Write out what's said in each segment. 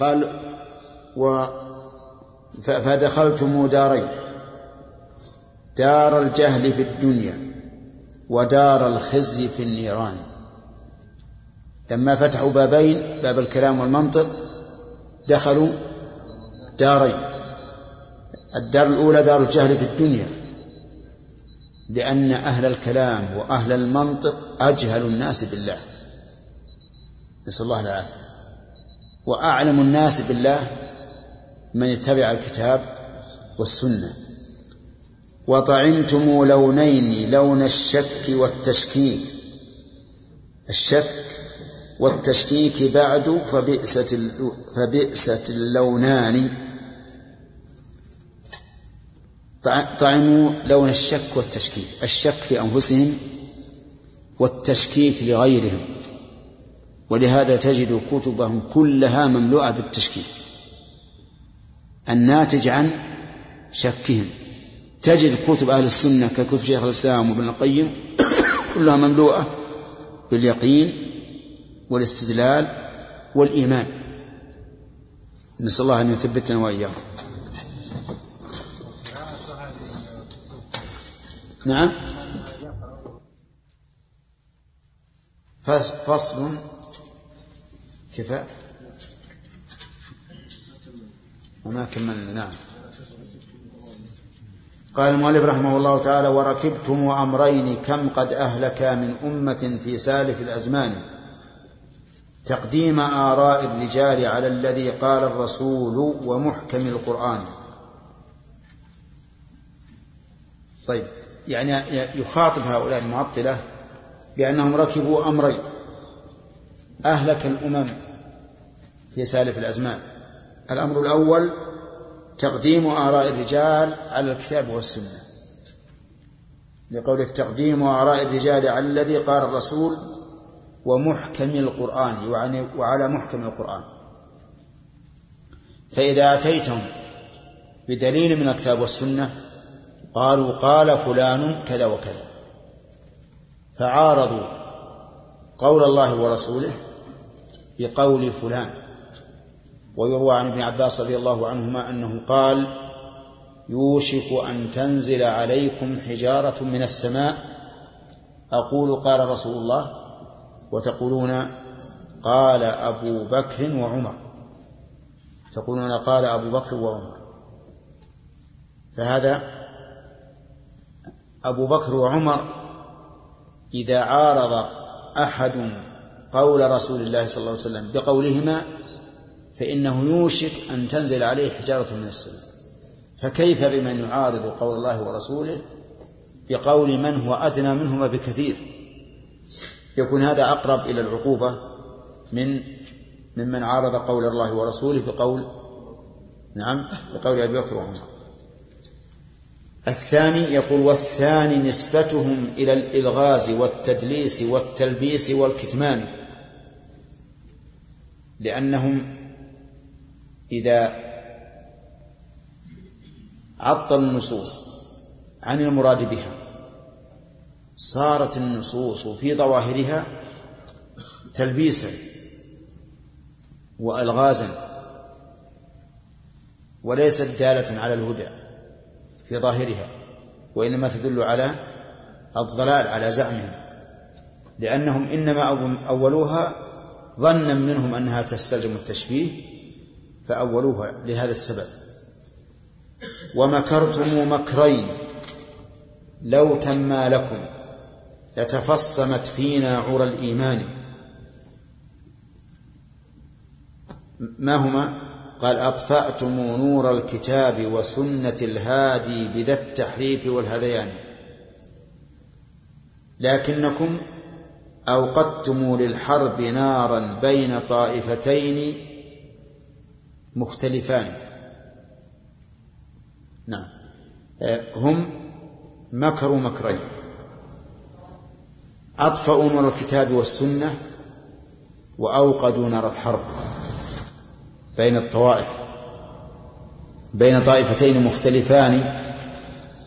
قال و فدخلتم دارين دار الجهل في الدنيا ودار الخزي في النيران. لما فتحوا بابين باب الكلام والمنطق دخلوا دارين. الدار الأولى دار الجهل في الدنيا لأن أهل الكلام وأهل المنطق أجهل الناس بالله. نسأل الله العافية. وأعلم الناس بالله من اتبع الكتاب والسنة. وطعمتم لونين لون الشك والتشكيك. الشك والتشكيك بعد فبئست فبئست اللونان طعموا لون الشك والتشكيك. الشك في أنفسهم والتشكيك لغيرهم. ولهذا تجد كتبهم كلها مملوءة بالتشكيك الناتج عن شكهم. تجد كتب أهل السنة ككتب شيخ الإسلام وابن القيم كلها مملوءة باليقين والاستدلال والإيمان. نسأل الله أن يثبتنا وإياكم. نعم. فصل كفاء وما كملنا نعم. قال المؤلف رحمه الله تعالى وركبتم أمرين كم قد أهلك من أمة في سالف الأزمان. تقديم آراء الرجال على الذي قال الرسول ومحكم القرآن. طيب يعني يخاطب هؤلاء المعطلة بأنهم ركبوا أمرين أهلك الأمم في سالف الأزمان. الأمر الأول تقديم آراء الرجال على الكتاب والسنة. لقولك تقديم آراء الرجال على الذي قال الرسول ومحكم القرآن وعلى محكم القرآن. فإذا أتيتم بدليل من الكتاب والسنة قالوا قال فلان كذا وكذا. فعارضوا قول الله ورسوله بقول فلان. ويروى عن ابن عباس رضي الله عنهما أنه قال يوشك أن تنزل عليكم حجارة من السماء. أقول قال رسول الله. وتقولون قال أبو بكر وعمر. تقولون قال أبو بكر وعمر. فهذا أبو بكر وعمر إذا عارض أحد قول رسول الله صلى الله عليه وسلم بقولهما فإنه يوشك أن تنزل عليه حجارة من السماء. فكيف بمن يعارض قول الله ورسوله بقول من هو أدنى منهما بكثير يكون هذا أقرب إلى العقوبة من ممن عارض قول الله ورسوله بقول نعم بقول أبي بكر وعمر. الثاني يقول والثاني نسبتهم إلى الإلغاز والتدليس والتلبيس والكتمان لأنهم إذا عطل النصوص عن المراد بها صارت النصوص في ظواهرها تلبيسا والغازا وليست دالة على الهدى في ظاهرها وإنما تدل على الضلال على زعمهم لأنهم إنما أولوها ظنا منهم أنها تستلزم التشبيه فأولوها لهذا السبب. ومكرتم مكرين لو تما لكم لتفصمت فينا عرى الإيمان. ما هما؟ قال أطفأتم نور الكتاب وسنة الهادي بذا التحريف والهذيان. لكنكم أوقدتم للحرب نارا بين طائفتين مختلفان. نعم. آه، هم مكروا مكرين. أطفأوا نور الكتاب والسنة وأوقدوا نار الحرب بين الطوائف بين طائفتين مختلفان.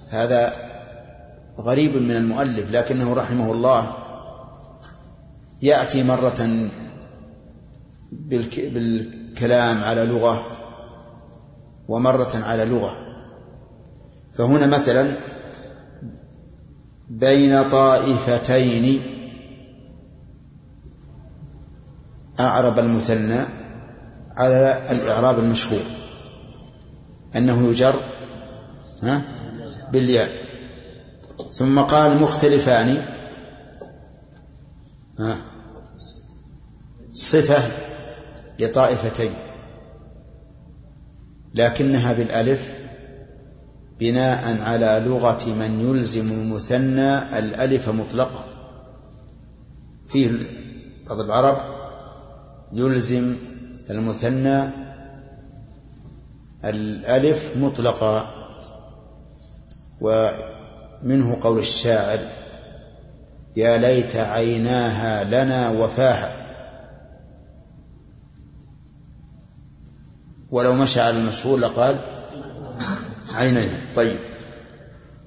هذا غريب من المؤلف لكنه رحمه الله يأتي مرة بالك الكلام على لغة ومرة على لغة. فهنا مثلا بين طائفتين أعرب المثنى على الإعراب المشهور أنه يجر ها؟ بالياء. ثم قال مختلفان ها؟ صفة لطائفتين لكنها بالألف بناء على لغة من يلزم المثنى الألف مطلقا. فيه بعض العرب يلزم المثنى الألف مطلقا ومنه قول الشاعر يا ليت عيناها لنا وفاها ولو مشى على المشهور لقال عينيها طيب.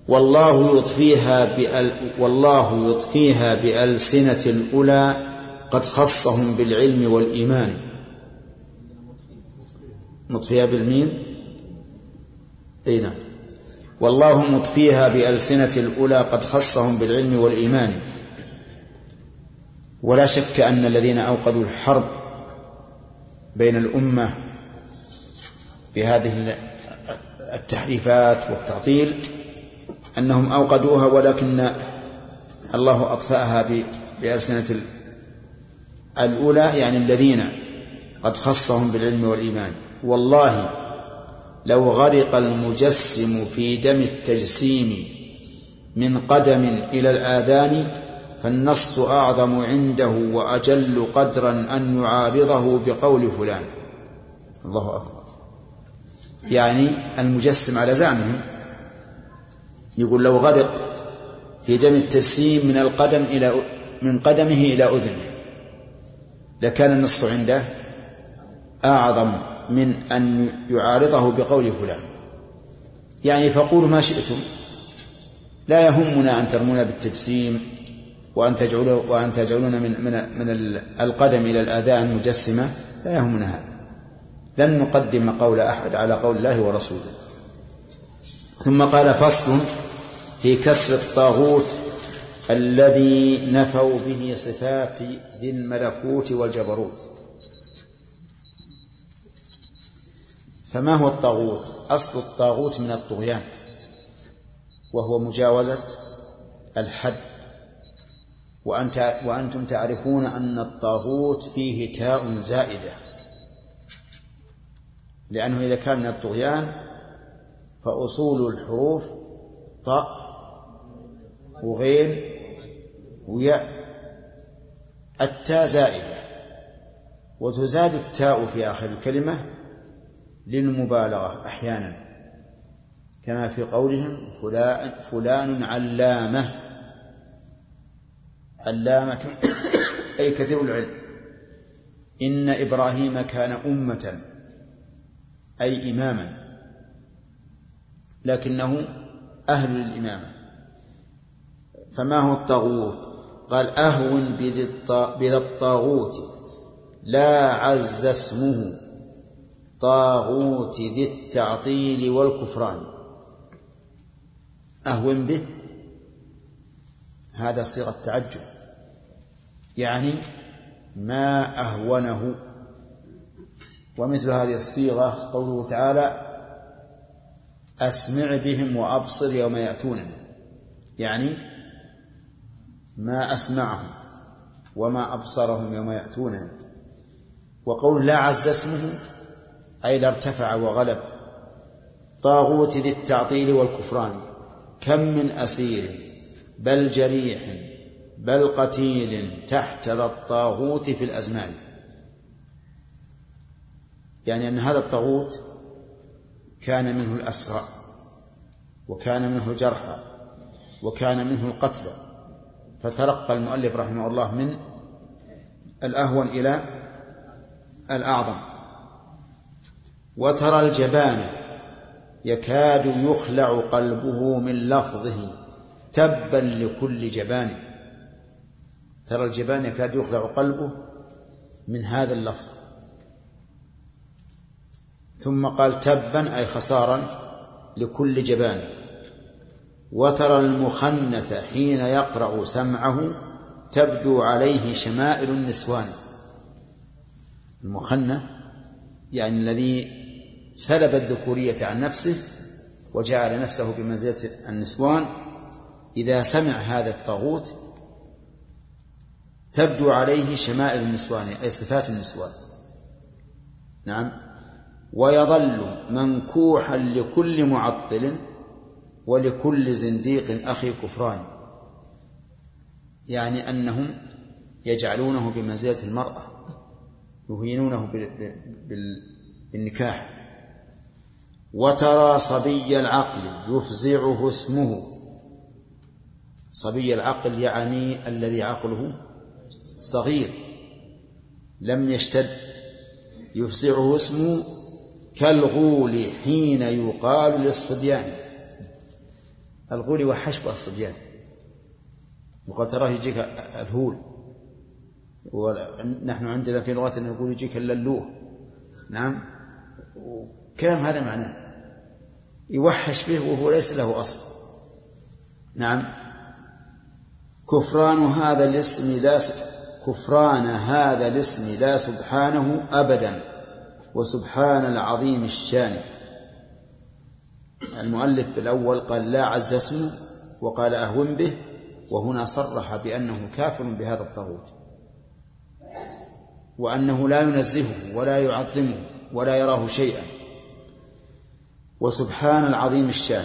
والله يطفيها بأل والله يطفيها بألسنة الأولى قد خصهم بالعلم والإيمان. مطفيها بالمين أي نعم. والله مطفيها بألسنة الأولى قد خصهم بالعلم والإيمان. ولا شك أن الذين أوقدوا الحرب بين الأمة بهذه التحريفات والتعطيل أنهم أوقدوها ولكن الله أطفأها بألسنة الأولى يعني الذين قد خصهم بالعلم والإيمان. والله لو غرق المجسم في دم التجسيم من قدم إلى الآذان فالنص أعظم عنده وأجل قدرا أن يعارضه بقول فلان. الله أكبر. يعني المجسم على زعمهم يقول لو غرق في دم التجسيم من القدم إلى من قدمه إلى أذنه لكان النص عنده أعظم من أن يعارضه بقول فلان. يعني فقولوا ما شئتم. لا يهمنا أن ترمونا بالتجسيم وأن تجعلوا وأن تجعلون من من من القدم إلى الآذان مجسمة. لا يهمنا هذا. لن نقدم قول أحد على قول الله ورسوله. ثم قال فصل في كسر الطاغوت الذي نفوا به صفات ذي الملكوت والجبروت. فما هو الطاغوت؟ أصل الطاغوت من الطغيان وهو مجاوزة الحد. وأنت وأنتم تعرفون أن الطاغوت فيه تاء زائدة. لأنه إذا كان من الطغيان فأصول الحروف طاء وغين وياء. التاء زائدة. وتزاد التاء في آخر الكلمة للمبالغة أحيانا. كما في قولهم فلان, فلان علامة. علامة أي كثير العلم. إن إبراهيم كان أمة. أي إماما. لكنه أهل للإمامة. فما هو الطاغوت؟ قال أهون بذا الطاغوت. لا عز اسمه. طاغوت ذي التعطيل والكفران. أهون به. هذا صيغة تعجب يعني ما أهونه. ومثل هذه الصيغة قوله تعالى أسمع بهم وأبصر يوم يأتوننا يعني ما أسمعهم وما أبصرهم يوم يأتوننا وقول لا عز اسمه أي لا ارتفع وغلب. طاغوت ذي التعطيل والكفران. كم من أسير بل جريح بل قتيل تحت ذا الطاغوت في الأزمان. يعني أن هذا الطاغوت كان منه الأسرى وكان منه الجرحى وكان منه القتلى فترقى المؤلف رحمه الله من الأهون إلى الأعظم. وترى الجبان يكاد يخلع قلبه من لفظه تبا لكل جبان. ترى الجبان يكاد يخلع قلبه من هذا اللفظ. ثم قال تبا أي خسارا لكل جبان. وترى المخنث حين يقرع سمعه تبدو عليه شمائل النسوان. المخنث يعني الذي سلب الذكورية عن نفسه وجعل نفسه بمنزلة النسوان. إذا سمع هذا الطاغوت تبدو عليه شمائل النسوان أي صفات النسوان. نعم. ويظل منكوحا لكل معطل ولكل زنديق أخي كفران. يعني أنهم يجعلونه بمنزلة المرأة يهينونه بالنكاح. وترى صبي العقل يفزعه اسمه. صبي العقل يعني الذي عقله صغير لم يشتد يفزعه اسمه كالغول حين يقال للصبيان. الغول وحشب الصبيان. وقد تراه يجيك الهول. ونحن عندنا في لغتنا نقول يجيك الللوه. نعم؟ كلام هذا معناه. يوحش به وهو ليس له أصل. نعم؟ كفران هذا الاسم لا كفران هذا الاسم لا سبحانه أبدا. وسبحان العظيم الشان. المؤلف بالأول قال لا عز اسمه وقال أهون به وهنا صرح بأنه كافر بهذا الطاغوت. وأنه لا ينزهه ولا يعظمه ولا يراه شيئا. وسبحان العظيم الشان.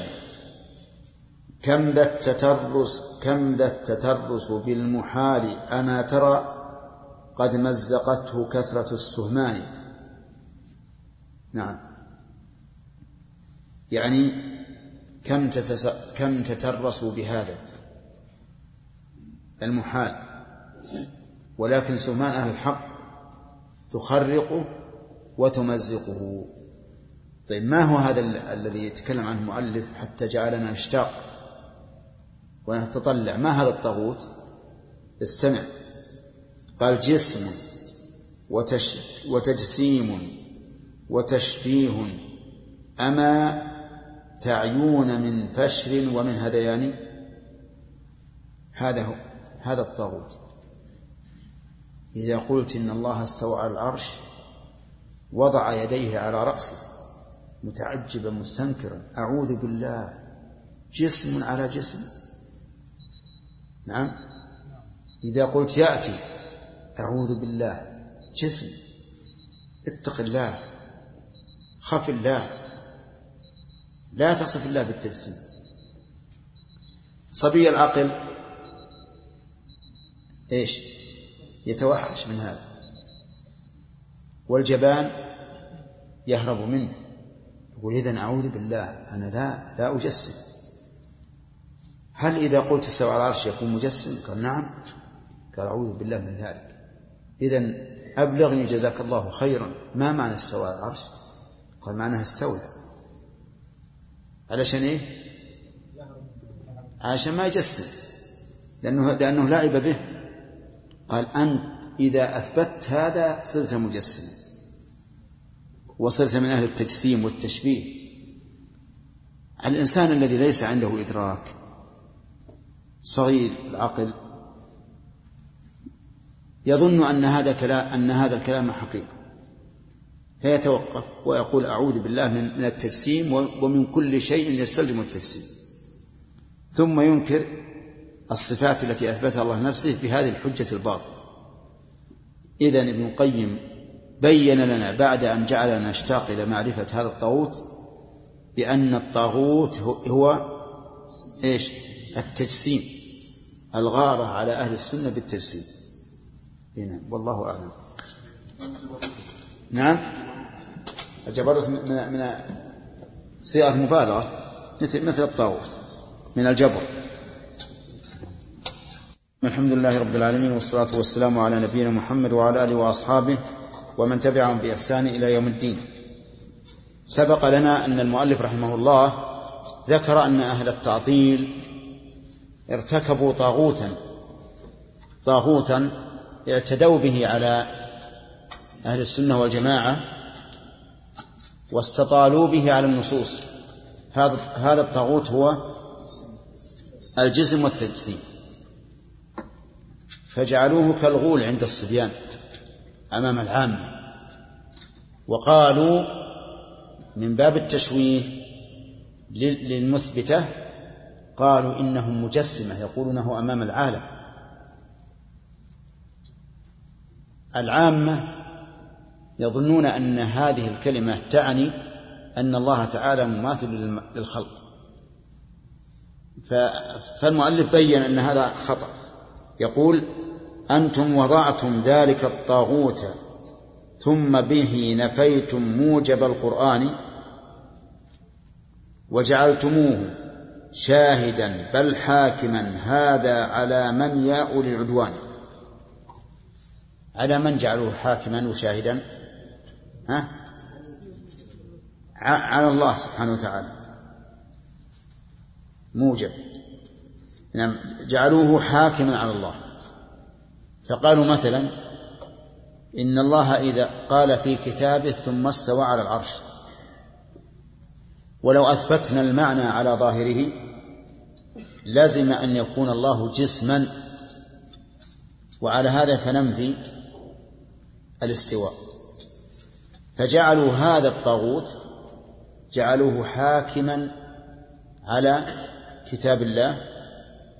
كم ذا التترس كم ذا التترس بالمحال أما ترى قد مزقته كثرة السهمان. نعم. يعني كم تتس... كم تترسوا بهذا؟ المحال. ولكن سهمان أهل الحق تخرقه وتمزقه. طيب ما هو هذا الذي يتكلم عنه المؤلف حتى جعلنا نشتاق ونتطلع؟ ما هذا الطاغوت؟ استمع. قال جسم وتش وتجسيم وتشبيه. أما تعيون من فشر ومن هذيان هذا هو هذا الطاغوت. إذا قلت إن الله استوى على العرش وضع يديه على رأسه متعجبا مستنكرا أعوذ بالله جسم على جسم. نعم. إذا قلت يأتي أعوذ بالله جسم اتق الله. خف الله. لا تصف الله بالتجسيم. صبي العقل. إيش؟ يتوحش من هذا. والجبان يهرب منه. يقول إذا أعوذ بالله أنا لا لا أجسم. هل إذا قلت استوى على العرش يكون مجسم؟ قال نعم. قال أعوذ بالله من ذلك. إذا أبلغني جزاك الله خيرا. ما معنى استوى على العرش؟ قال معناها استولى. علشان إيه؟ عشان ما يجسم لأنه لأنه لعب به. قال أنت إذا أثبتت هذا صرت مجسما وصرت من أهل التجسيم والتشبيه. الإنسان الذي ليس عنده إدراك صغير العقل يظن أن هذا كلام أن هذا الكلام حقيقة. فيتوقف ويقول أعوذ بالله من التجسيم ومن كل شيء يستلزم التجسيم. ثم ينكر الصفات التي أثبتها الله نفسه بهذه الحجة الباطلة. إذا ابن القيم بين لنا بعد أن جعلنا نشتاق إلى معرفة هذا الطاغوت بأن الطاغوت هو إيش؟ التجسيم الغارة على أهل السنة بالتجسيم. هنا والله أعلم. نعم؟ الجبروت من من صيغة المبالغة مثل مثل الطاغوت من الجبر. الحمد لله رب العالمين والصلاة والسلام على نبينا محمد وعلى آله وأصحابه ومن تبعهم بإحسان إلى يوم الدين. سبق لنا أن المؤلف رحمه الله ذكر أن أهل التعطيل ارتكبوا طاغوتا طاغوتا اعتدوا به على أهل السنة والجماعة واستطالوا به على النصوص. هذا هذا الطاغوت هو الجسم والتجسيم. فجعلوه كالغول عند الصبيان أمام العامة. وقالوا من باب التشويه للمثبتة قالوا إنهم مجسمة يقولونه أمام العالم. العامة يظنون أن هذه الكلمة تعني أن الله تعالى مماثل للخلق. فالمؤلف بين أن هذا خطأ. يقول أنتم وضعتم ذلك الطاغوت ثم به نفيتم موجب القرآن وجعلتموه شاهدا بل حاكما هذا على من يا أولي العدوان. على من جعلوه حاكما وشاهدا؟ على الله سبحانه وتعالى. موجب. نعم جعلوه حاكما على الله. فقالوا مثلا إن الله إذا قال في كتابه ثم استوى على العرش. ولو أثبتنا المعنى على ظاهره لزم أن يكون الله جسما. وعلى هذا فننفي الاستواء. فجعلوا هذا الطاغوت جعلوه حاكما على كتاب الله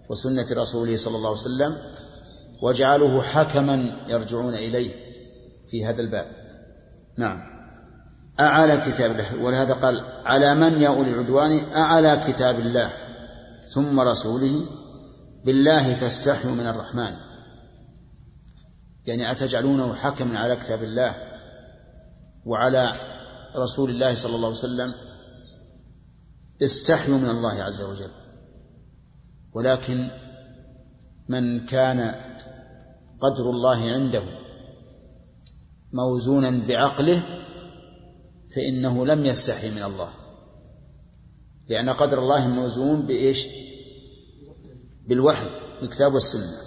وسنة رسوله صلى الله عليه وسلم وجعلوه حكما يرجعون إليه في هذا الباب. نعم. أعلى كتاب الله ولهذا قال على من يا أولي العدوان؟ أعلى كتاب الله ثم رسوله بالله فاستحيوا من الرحمن. يعني أتجعلونه حكما على كتاب الله؟ وعلى رسول الله صلى الله عليه وسلم استحيوا من الله عز وجل. ولكن من كان قدر الله عنده موزونا بعقله فإنه لم يستحي من الله. لأن قدر الله موزون بإيش؟ بالوحي بالكتاب والسنة.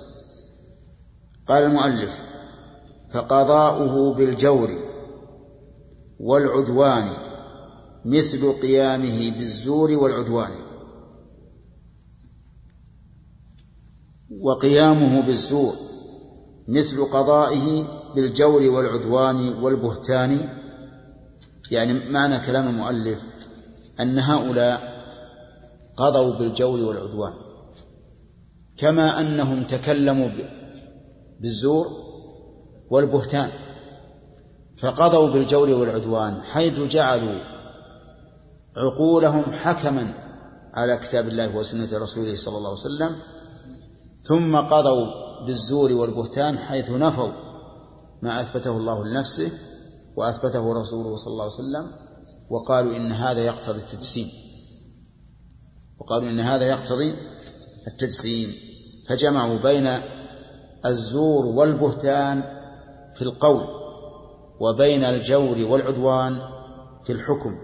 قال المؤلف فقضاؤه بالجور. والعدوان مثل قيامه بالزور والعدوان. وقيامه بالزور مثل قضائه بالجور والعدوان والبهتان. يعني معنى كلام المؤلف أن هؤلاء قضوا بالجور والعدوان كما أنهم تكلموا بالزور والبهتان. فقضوا بالجور والعدوان حيث جعلوا عقولهم حكما على كتاب الله وسنة رسوله صلى الله عليه وسلم ثم قضوا بالزور والبهتان حيث نفوا ما أثبته الله لنفسه وأثبته رسوله صلى الله عليه وسلم وقالوا إن هذا يقتضي التجسيم. وقالوا إن هذا يقتضي التجسيم. فجمعوا بين الزور والبهتان في القول. وبين الجور والعدوان في الحكم.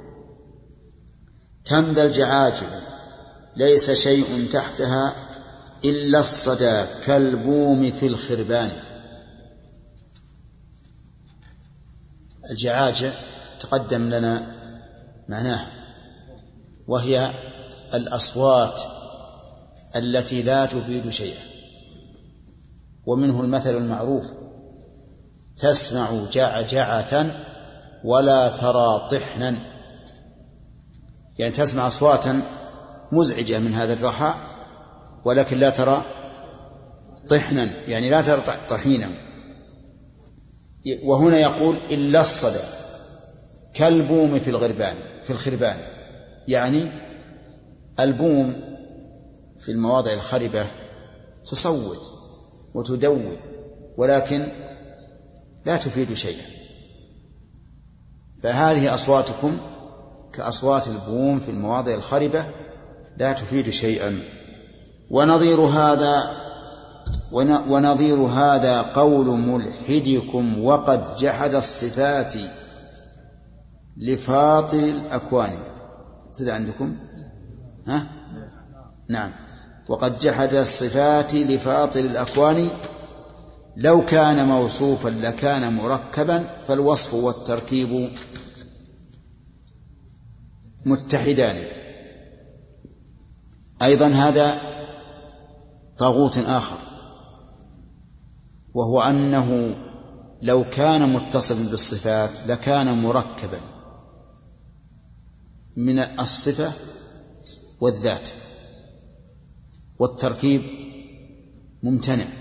كم ذا الجعاجل ليس شيء تحتها إلا الصدى كالبوم في الخربان. الجعاجة تقدم لنا معناها وهي الأصوات التي لا تفيد شيئا ومنه المثل المعروف تسمع جعجعة ولا ترى طحنا. يعني تسمع أصواتا مزعجة من هذا الرخاء ولكن لا ترى طحنا. يعني لا ترى طحينا. وهنا يقول إلا الصدى كالبوم في الغربان في الخربان. يعني البوم في المواضع الخربة تصوت وتدوي ولكن لا تفيد شيئا. فهذه أصواتكم كأصوات البوم في المواضع الخربة لا تفيد شيئا. ونظير هذا ونظير هذا قول ملحدكم وقد جحد الصفات لفاطر الأكوان. زد عندكم؟ ها؟ نعم. وقد جحد الصفات لفاطر الأكوان لو كان موصوفا لكان مركبا فالوصف والتركيب متحدان. أيضا هذا طاغوت آخر وهو أنه لو كان متصلا بالصفات لكان مركبا من الصفة والذات والتركيب ممتنع.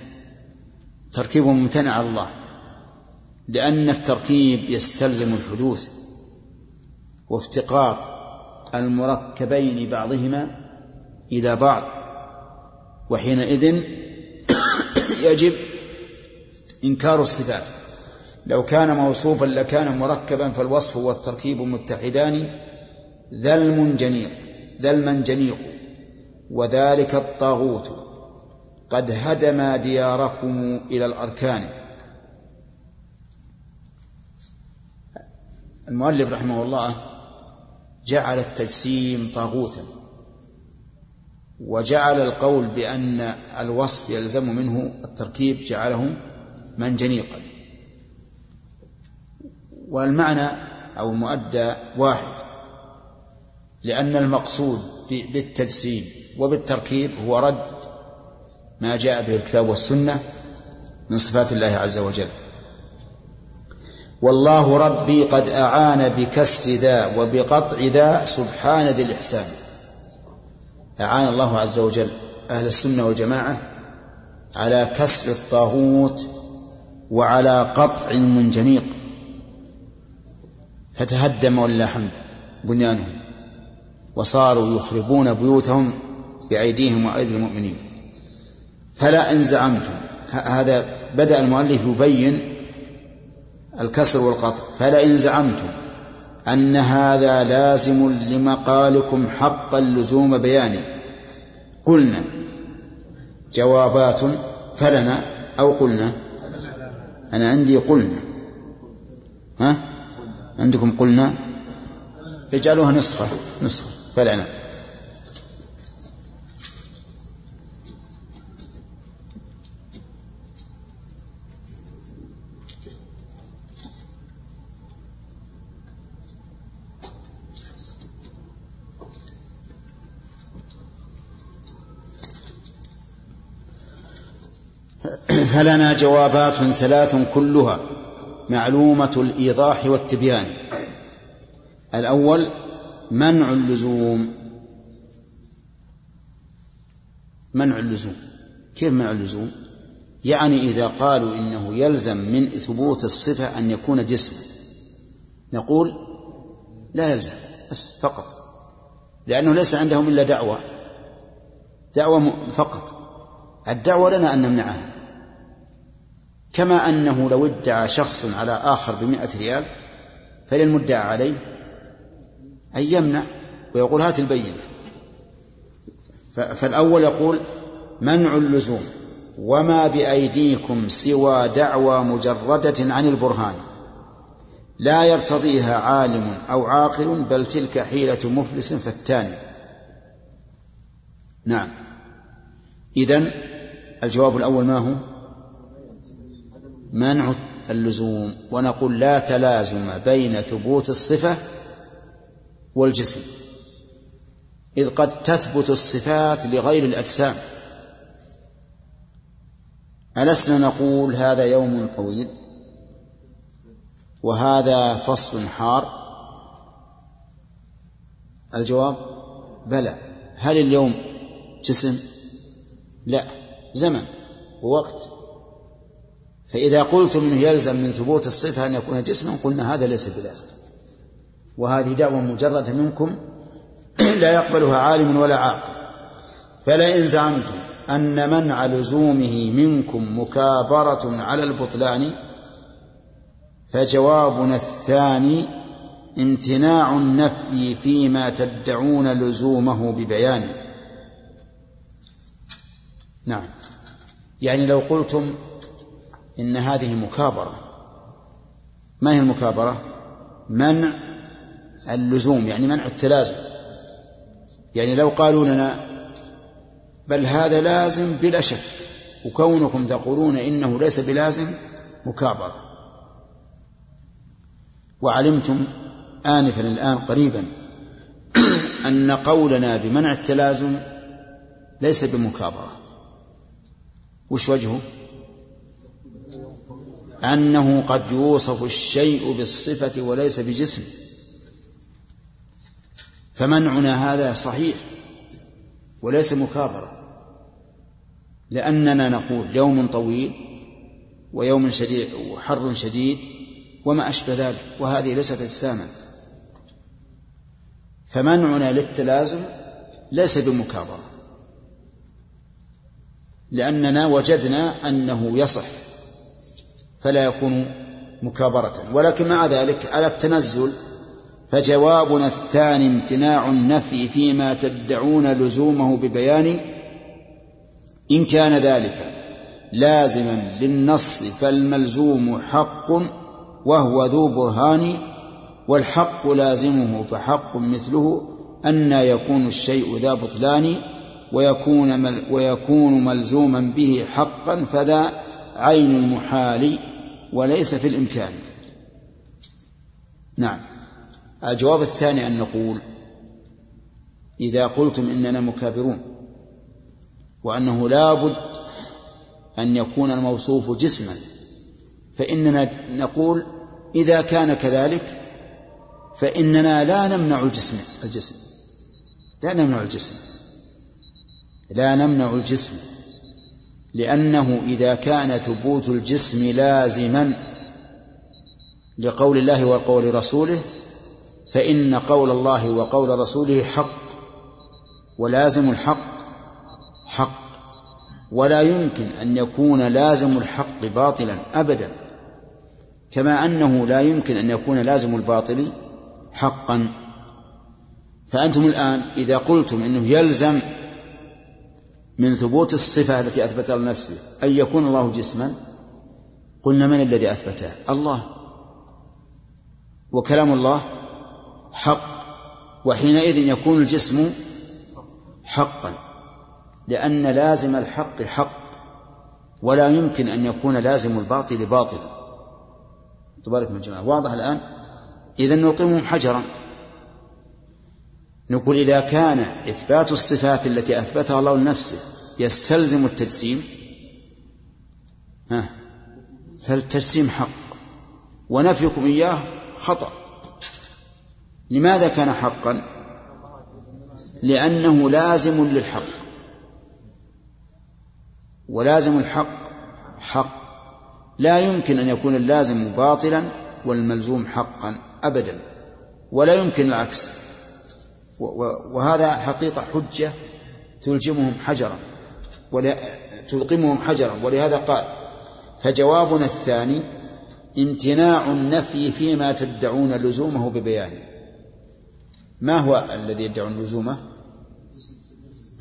تركيب ممتنع على الله لأن التركيب يستلزم الحدوث وافتقار المركبين بعضهما إلى بعض وحينئذ يجب إنكار الصفات. لو كان موصوفا لكان مركبا فالوصف والتركيب متحدان ذا المنجنيق ذا المنجنيق وذلك الطاغوت. قد هدم دياركم إلى الأركان. المؤلف رحمه الله جعل التجسيم طاغوتا وجعل القول بأن الوصف يلزم منه التركيب جعله منجنيقا. والمعنى أو المؤدى واحد لأن المقصود بالتجسيم وبالتركيب هو رد ما جاء به الكتاب والسنة من صفات الله عز وجل. والله ربي قد أعان بكسر ذا وبقطع ذا سبحان ذي الإحسان. أعان الله عز وجل أهل السنة والجماعة على كسر الطاغوت وعلى قطع المنجنيق. فتهدم ولله الحمد بنيانهم. وصاروا يخربون بيوتهم بأيديهم وأيدي المؤمنين. فلا إن زعمتم هذا بدأ المؤلف يبين الكسر والقطع. فلئن زعمتم أن هذا لازم لمقالكم حق اللزوم بيانه قلنا جوابات فلنا أو قلنا؟ أنا عندي قلنا. ها؟ عندكم قلنا؟ اجعلوها نسخة. نسخة. فلنا. فلنا جوابات ثلاث كلها معلومة الإيضاح والتبيان. الأول منع اللزوم. منع اللزوم. كيف منع اللزوم؟ يعني إذا قالوا إنه يلزم من ثبوت الصفة أن يكون جسم نقول لا يلزم بس فقط. لأنه ليس عندهم إلا دعوة. دعوة فقط. الدعوة لنا أن نمنعها. كما أنه لو ادعى شخص على آخر بمئة ريال فللمدعى عليه أن يمنع ويقول هات البينة فالأول يقول منع اللزوم وما بأيديكم سوى دعوى مجردة عن البرهان. لا يرتضيها عالم أو عاقل بل تلك حيلة مفلس فتان نعم. إذن الجواب الأول ما هو؟ منع اللزوم ونقول لا تلازم بين ثبوت الصفة والجسم إذ قد تثبت الصفات لغير الأجسام. ألسنا نقول هذا يوم طويل وهذا فصل حار. الجواب بلى. هل اليوم جسم؟ لا. زمن ووقت فإذا قلتم أنه يلزم من ثبوت الصفة أن يكون جسما قلنا هذا ليس بلازم. وهذه دعوة مجردة منكم لا يقبلها عالم ولا عاقل. فلئن زعمتم أن منع لزومه منكم مكابرة على البطلان فجوابنا الثاني امتناع النفي فيما تدعون لزومه ببيان. نعم. يعني لو قلتم إن هذه مكابرة. ما هي المكابرة؟ منع اللزوم يعني منع التلازم. يعني لو قالوا لنا بل هذا لازم بلا شك وكونكم تقولون إنه ليس بلازم مكابرة. وعلمتم آنفا الآن قريبا أن قولنا بمنع التلازم ليس بمكابرة. وش وجهه؟ أنه قد يوصف الشيء بالصفة وليس بجسم. فمنعنا هذا صحيح وليس مكابرة. لأننا نقول يوم طويل ويوم شديد وحر شديد وما أشبه ذلك وهذه ليست أجساما. فمنعنا للتلازم ليس بمكابرة. لأننا وجدنا أنه يصح. فلا يكون مكابرة. ولكن مع ذلك على التنزل فجوابنا الثاني امتناع النفي فيما تدعون لزومه ببيان إن كان ذلك لازما للنص فالملزوم حق وهو ذو برهان والحق لازمه فحق مثله أن يكون الشيء ذا بطلان ويكون مل ويكون ملزوما به حقا فذا عين المحال وليس في الإمكان. نعم. الجواب الثاني أن نقول إذا قلتم إننا مكابرون وأنه لا بد أن يكون الموصوف جسما فإننا نقول إذا كان كذلك فإننا لا نمنع الجسم الجسم. لا نمنع الجسم. لا نمنع الجسم. لأنه إذا كان ثبوت الجسم لازما لقول الله وقول رسوله فإن قول الله وقول رسوله حق ولازم الحق حق ولا يمكن أن يكون لازم الحق باطلا أبدا كما أنه لا يمكن أن يكون لازم الباطل حقا. فأنتم الآن إذا قلتم أنه يلزم من ثبوت الصفة التي أثبتها لنفسه أن يكون الله جسما. قلنا من الذي أثبته؟ الله. وكلام الله حق وحينئذ يكون الجسم حقا لأن لازم الحق حق ولا يمكن أن يكون لازم الباطل باطلا. تبارك من جماعة واضح الآن؟ إذا نلقمهم حجرا. نقول إذا كان إثبات الصفات التي أثبتها الله لنفسه يستلزم التجسيم ها فالتجسيم حق ونفيكم إياه خطأ. لماذا كان حقا؟ لأنه لازم للحق. ولازم الحق حق. لا يمكن أن يكون اللازم باطلا والملزوم حقا أبدا. ولا يمكن العكس. وهذا حقيقة حجة تلجمهم حجرا ولا تلقمهم حجرا ولهذا قال فجوابنا الثاني امتناع النفي فيما تدعون لزومه ببيان. ما هو الذي يدعون لزومه؟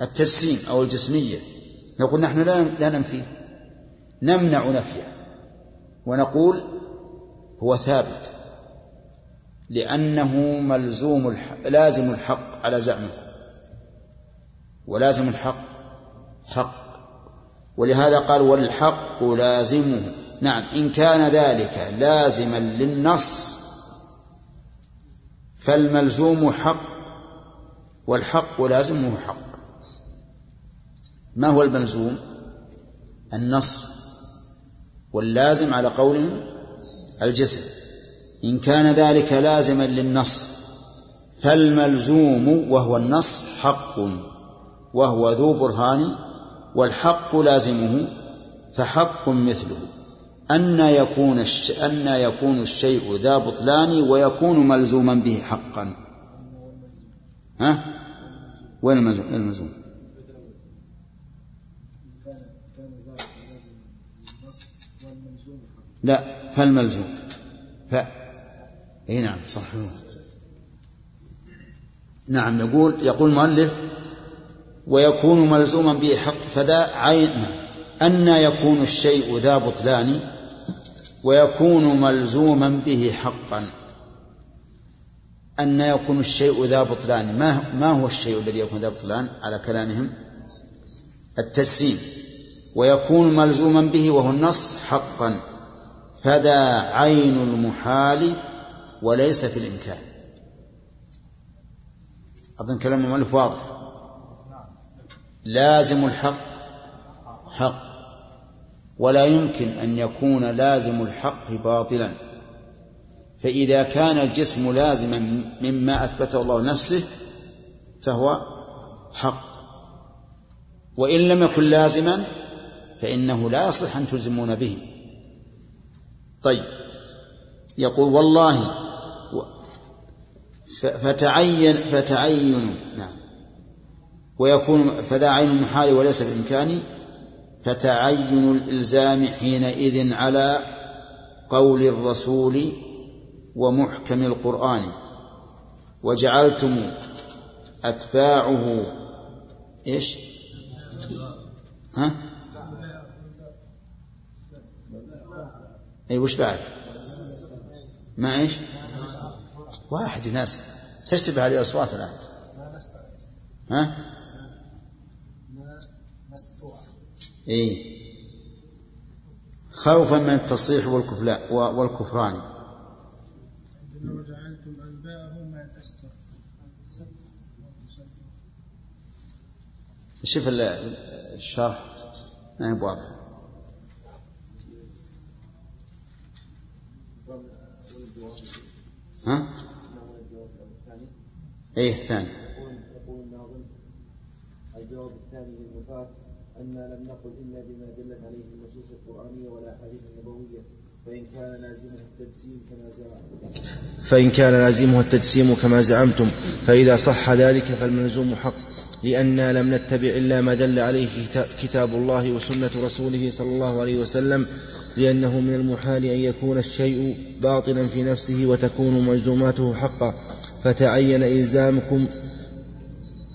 التجسيم أو الجسمية. نقول نحن لا لا ننفيه نمنع نفيه ونقول هو ثابت. لأنه ملزوم الحق لازم الحق على زعمه. ولازم الحق حق. ولهذا قال والحق لازمه. نعم إن كان ذلك لازما للنص فالملزوم حق والحق لازمه حق. ما هو الملزوم؟ النص واللازم على قولهم الجسم. إن كان ذلك لازما للنص فالملزوم وهو النص حق وهو ذو برهان والحق لازمه فحق مثله. أن يكون أن يكون الشيء ذا بطلان ويكون ملزوما به حقا. ها؟ وين الملزوم؟ لا فالملزوم. ف إي نعم صح نعم يقول يقول المؤلف ويكون ملزوما به حق فذا عين أن يكون الشيء ذا بطلان ويكون ملزوما به حقا. أن يكون الشيء ذا بطلان ما ما هو الشيء الذي يكون ذا بطلان على كلامهم؟ التجسيم. ويكون ملزوما به وهو النص حقا. فذا عين المحال وليس في الإمكان. أظن كلام المؤلف واضح. لازم الحق حق. ولا يمكن أن يكون لازم الحق باطلا. فإذا كان الجسم لازما مما أثبته الله نفسه فهو حق. وإن لم يكن لازما فإنه لا يصح أن تلزمون به. طيب يقول والله فتعين فتعين نعم. ويكون فذا عين المحال وليس بالإمكان فتعين الإلزام حينئذ على قول الرسول ومحكم القرآن. وجعلتم أتباعه إيش؟ ها؟ أي وش بعد؟ ما إيش؟ واحد ناس تشتبه هذه الأصوات الآن. ها؟ إيه خوفا من التصريح والكفران. وجعلتم ما تستر. شوف الشرح. ما هي واضح ها؟ إيه الثاني. يقول الناظم الجواب الثاني للوفاة أن لم نقل إلا بما دلت عليه النصوص القرآنية والأحاديث النبوية فإن كان لازمه التجسيم كما زعمتم. فإن كان لازمه التجسيم كما زعمتم فإذا صح ذلك فالملزوم حق لأننا لم نتبع إلا ما دل عليه كتاب الله وسنة رسوله صلى الله عليه وسلم لأنه من المحال أن يكون الشيء باطلا في نفسه وتكون ملزوماته حقا. فتعين إلزامكم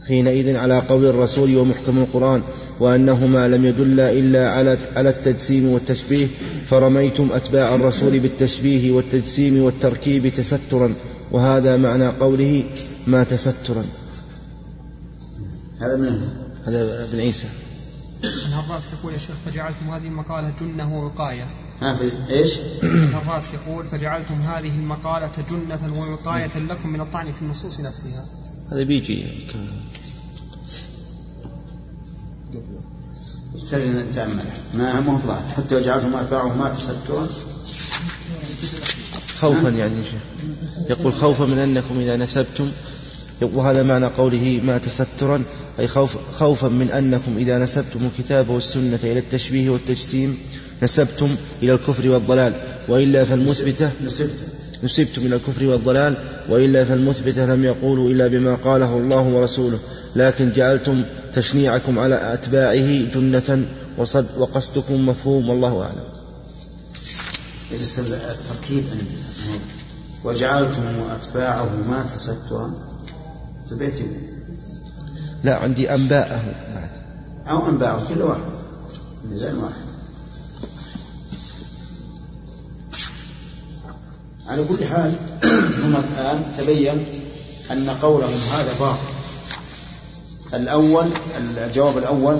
حينئذ على قول الرسول ومحكم القرآن وأنهما لم يدلا إلا على على التجسيم والتشبيه فرميتم أتباع الرسول بالتشبيه والتجسيم والتركيب تسترا وهذا معنى قوله ما تسترا. هذا من هذا ابن عيسى. الهراس يقول يا شيخ فجعلتم هذه المقالة جنة ووقاية؟ ها في إيش؟ الهراس يقول فجعلتم هذه المقالة جنة ووقاية لكم من الطعن في النصوص نفسها. هذا بيجي. يحتاج أن نتامل ما مو ظاهر حتى وجعلتم اتباعه ما تسترون خوفا يعني شيخ. يقول خوفا من أنكم إذا نسبتم. وهذا معنى قوله ما تسترا. أي خوف خوفا من أنكم إذا نسبتم الكتاب والسنة إلى التشبيه والتجسيم. نسبتم إلى الكفر والضلال وإلا فالمثبتة نسبتم إلى الكفر والضلال وإلا فالمثبتة لم يقولوا إلا بما قاله الله ورسوله لكن جعلتم تشنيعكم على أتباعه جنة وصد وقصدكم مفهوم والله أعلم. التركيب وجعلتم أتباعه ما تسترا في البيت لا عندي أنباءه بعد. أو أنباءه كل واحد. ميزان واحد. على كل حال ثم الآن تبين أن قولهم هذا باطل. الأول الجواب الأول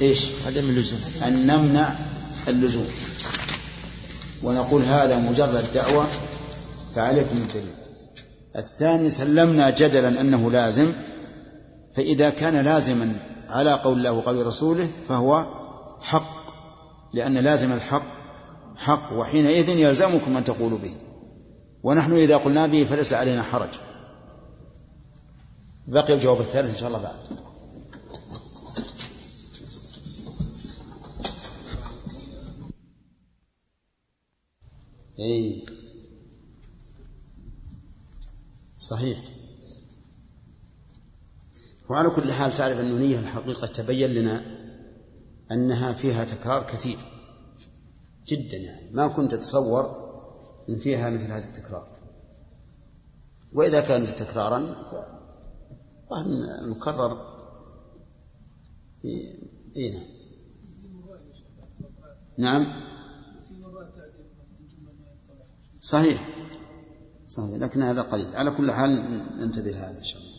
إيش؟ عدم اللزوم. أن نمنع اللزوم. ونقول هذا مجرد دعوة فعليكم الدليل. الثاني سلمنا جدلا أنه لازم فإذا كان لازما على قول الله وقول رسوله فهو حق. لأن لازم الحق حق وحينئذ يلزمكم أن تقولوا به. ونحن إذا قلنا به فليس علينا حرج. بقي الجواب الثالث إن شاء الله بعد. إيه. صحيح. وعلى كل حال تعرف أن النية الحقيقة تبين لنا أنها فيها تكرار كثير جدا يعني. ما كنت تتصور أن فيها مثل هذا التكرار. وإذا كانت تكرارا المكرر إيه نعم. صحيح. صحيح. لكن هذا قليل. على كل حال ننتبه هذا إن شاء الله.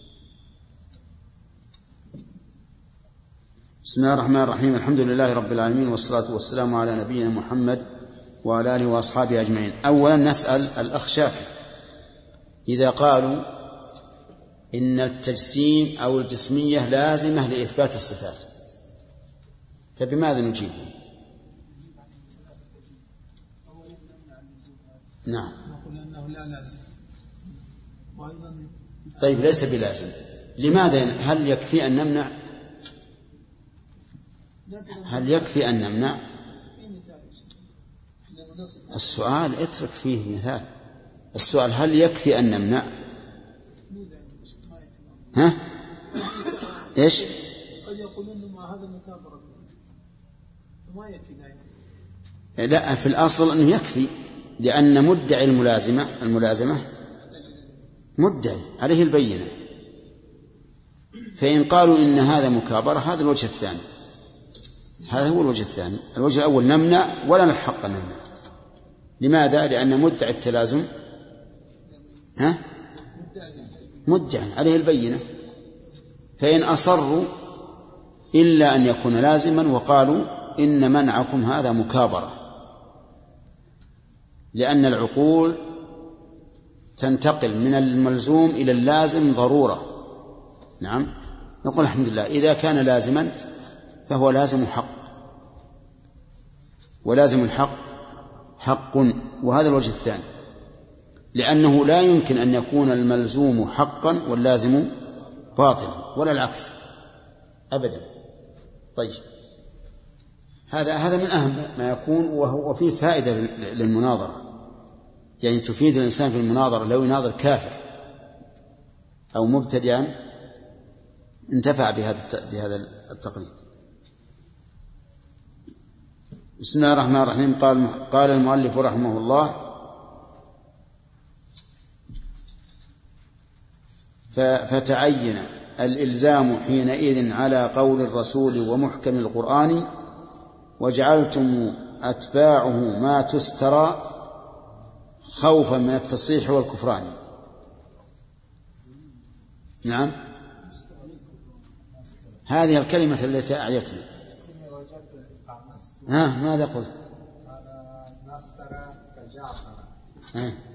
بسم الله الرحمن الرحيم. الحمد لله رب العالمين والصلاة والسلام على نبينا محمد وعلى آله وأصحابه أجمعين. أولا نسأل الأخ شاكر إذا قالوا إن التجسيم أو الجسمية لازمة لإثبات الصفات فبماذا نجيبه نعم. لا لازم. طيب ليس بلازم. لماذا؟ هل يكفي أن نمنع؟ هل يكفي أن نمنع؟ السؤال اترك فيه مثال. السؤال هل يكفي أن نمنع؟ ها؟ إيش؟ قد يقولون هذا مكابرة. فما يكفي لا في الأصل أنه يكفي لأن مدعي الملازمة الملازمة مدعي عليه البينة. فإن قالوا إن هذا مكابرة هذا الوجه الثاني. هذا هو الوجه الثاني. الوجه الأول نمنع ولا نحق أن نمنع. لماذا؟ لأن مدعي التلازم. ها؟ مدعي عليه البينة. فإن أصروا إلا أن يكون لازما وقالوا إن منعكم هذا مكابرة. لأن العقول تنتقل من الملزوم إلى اللازم ضرورة. نعم. نقول الحمد لله. إذا كان لازما فهو لازم حق. ولازم الحق حق وهذا الوجه الثاني. لأنه لا يمكن أن يكون الملزوم حقا واللازم باطلا ولا العكس. أبدا. طيب. هذا هذا من أهم ما يكون وهو وفيه فائدة للمناظرة. يعني تفيد الإنسان في المناظرة لو يناظر كافر أو مبتدعا انتفع بهذا بهذا التقليد بسم الله الرحمن الرحيم. قال قال المؤلف رحمه الله فتعين الإلزام حينئذ على قول الرسول ومحكم القرآن وجعلتم أتباعه ما تسترى خوفا من التصحيح والكفران. نعم. هذه الكلمة التي أعيتني ها ماذا قلت؟ نسترى كجعفر.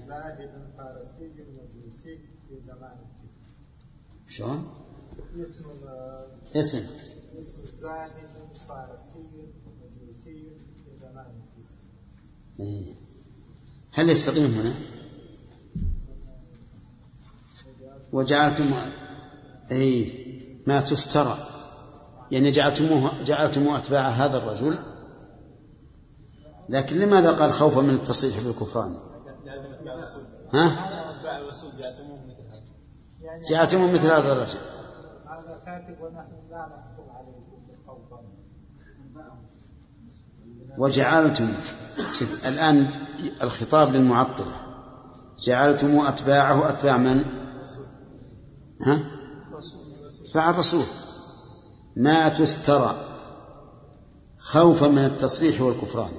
زاهد فارسي وجوسي في زمان الكسر. شلون؟ اسم اسم. اسم زاهد فارسي وجوسي في زمان الكسر. إيه. هل يستقيم هنا؟ وجعلتم أي ما تسترى. يعني جعلتموه جعلتموه أتباع هذا الرجل؟ لكن لماذا قال خوفا من التصريح بالكفران ها؟ جعلتموه مثل هذا الرجل هذا كاتب ونحن لا نحكم خوفا وجعلتم الآن الخطاب للمعطلة جعلتم أتباعه أتباع من؟ ها؟ أتباع الرسول ما تسترى خوفا من التصريح والكفران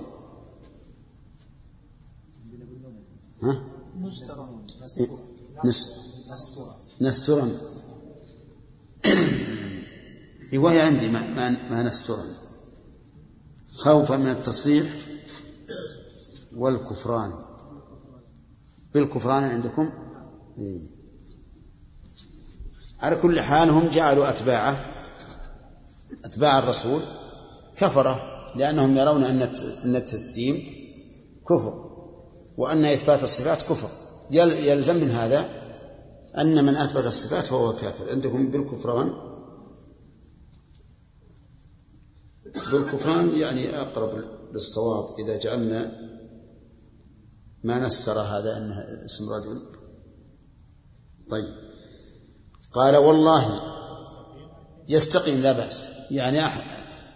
ها؟ نسترا رواية عندي ما, ما, ما نسترا خوفا من التصريح والكفران. بالكفران عندكم؟ إيه. على كل حال هم جعلوا أتباعه أتباع الرسول كفرة لأنهم يرون أن أن التجسيم كفر. وأن إثبات الصفات كفر. يلزم من هذا أن من أثبت الصفات فهو كافر. عندكم بالكفران؟ بالكفران يعني أقرب للصواب. إذا جعلنا ما نستر هذا أنه اسم رجل. طيب. قال والله يستقيم لا بأس. يعني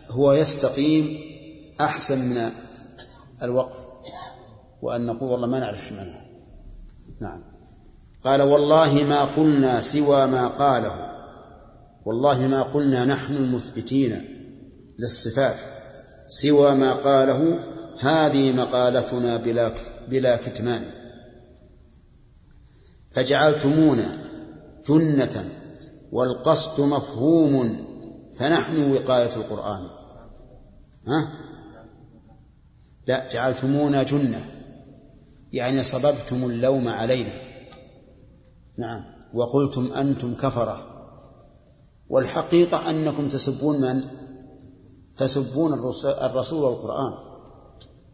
هو يستقيم أحسن من الوقف. وأن نقول والله ما نعرف معناه نعم. قال والله ما قلنا سوى ما قاله. والله ما قلنا نحن المثبتين للصفات. سوى ما قاله هذه مقالتنا بلا بلا كتمان. فجعلتمونا جنة والقصد مفهوم فنحن وقاية القرآن. ها؟ لا جعلتمونا جنة. يعني صببتم اللوم علينا. نعم. وقلتم أنتم كفرة. والحقيقة أنكم تسبون من؟ تسبون الرسول والقرآن.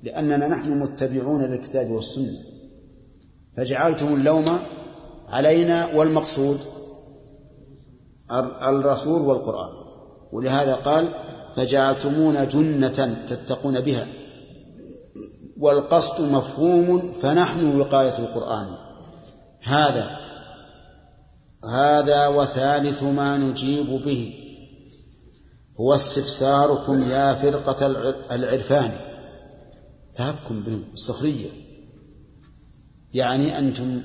لأننا نحن متبعون للكتاب والسنة. فجعلتم اللوم علينا والمقصود الرسول والقرآن. ولهذا قال فجعلتمونا جنة تتقون بها. والقصد مفهوم فنحن وقاية القرآن. هذا هذا وثالث ما نجيب به. هو استفساركم يا فرقة العرفان. تهكم بهم السخرية يعني أنتم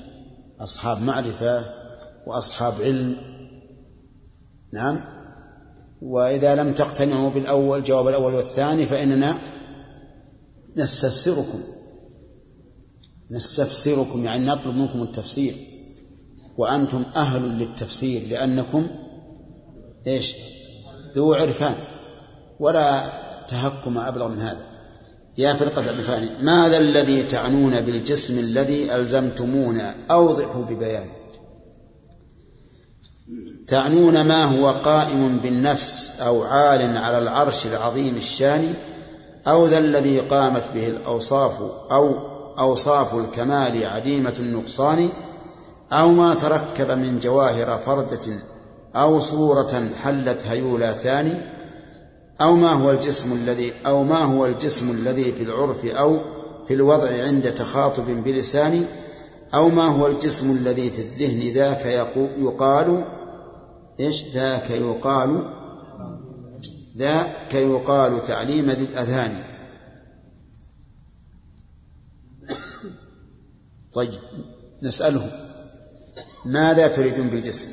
أصحاب معرفة وأصحاب علم. نعم؟ وإذا لم تقتنعوا بالأول جواب الأول والثاني فإننا نستفسركم. نستفسركم يعني نطلب منكم التفسير. وأنتم أهل للتفسير لأنكم إيش؟ ذو عرفان. ولا تهكم أبلغ من هذا. يا فرقة العرفان ماذا الذي تعنون بالجسم الذي ألزمتمونا أوضحوا ببيان. تعنون ما هو قائم بالنفس أو عال على العرش العظيم الشان أو ذا الذي قامت به الأوصاف أو أوصاف الكمال عديمة النقصان أو ما تركب من جواهر فردة أو صورة حلت هيولا ثاني أو ما هو الجسم الذي أو ما هو الجسم الذي في العرف أو في الوضع عند تخاطب بلسان أو ما هو الجسم الذي في الذهن ذاك يقال إيش؟ ذاك يقال ذاك يقال تعليم ذي الأذهان. طيب نسأله ماذا تريدون بالجسم؟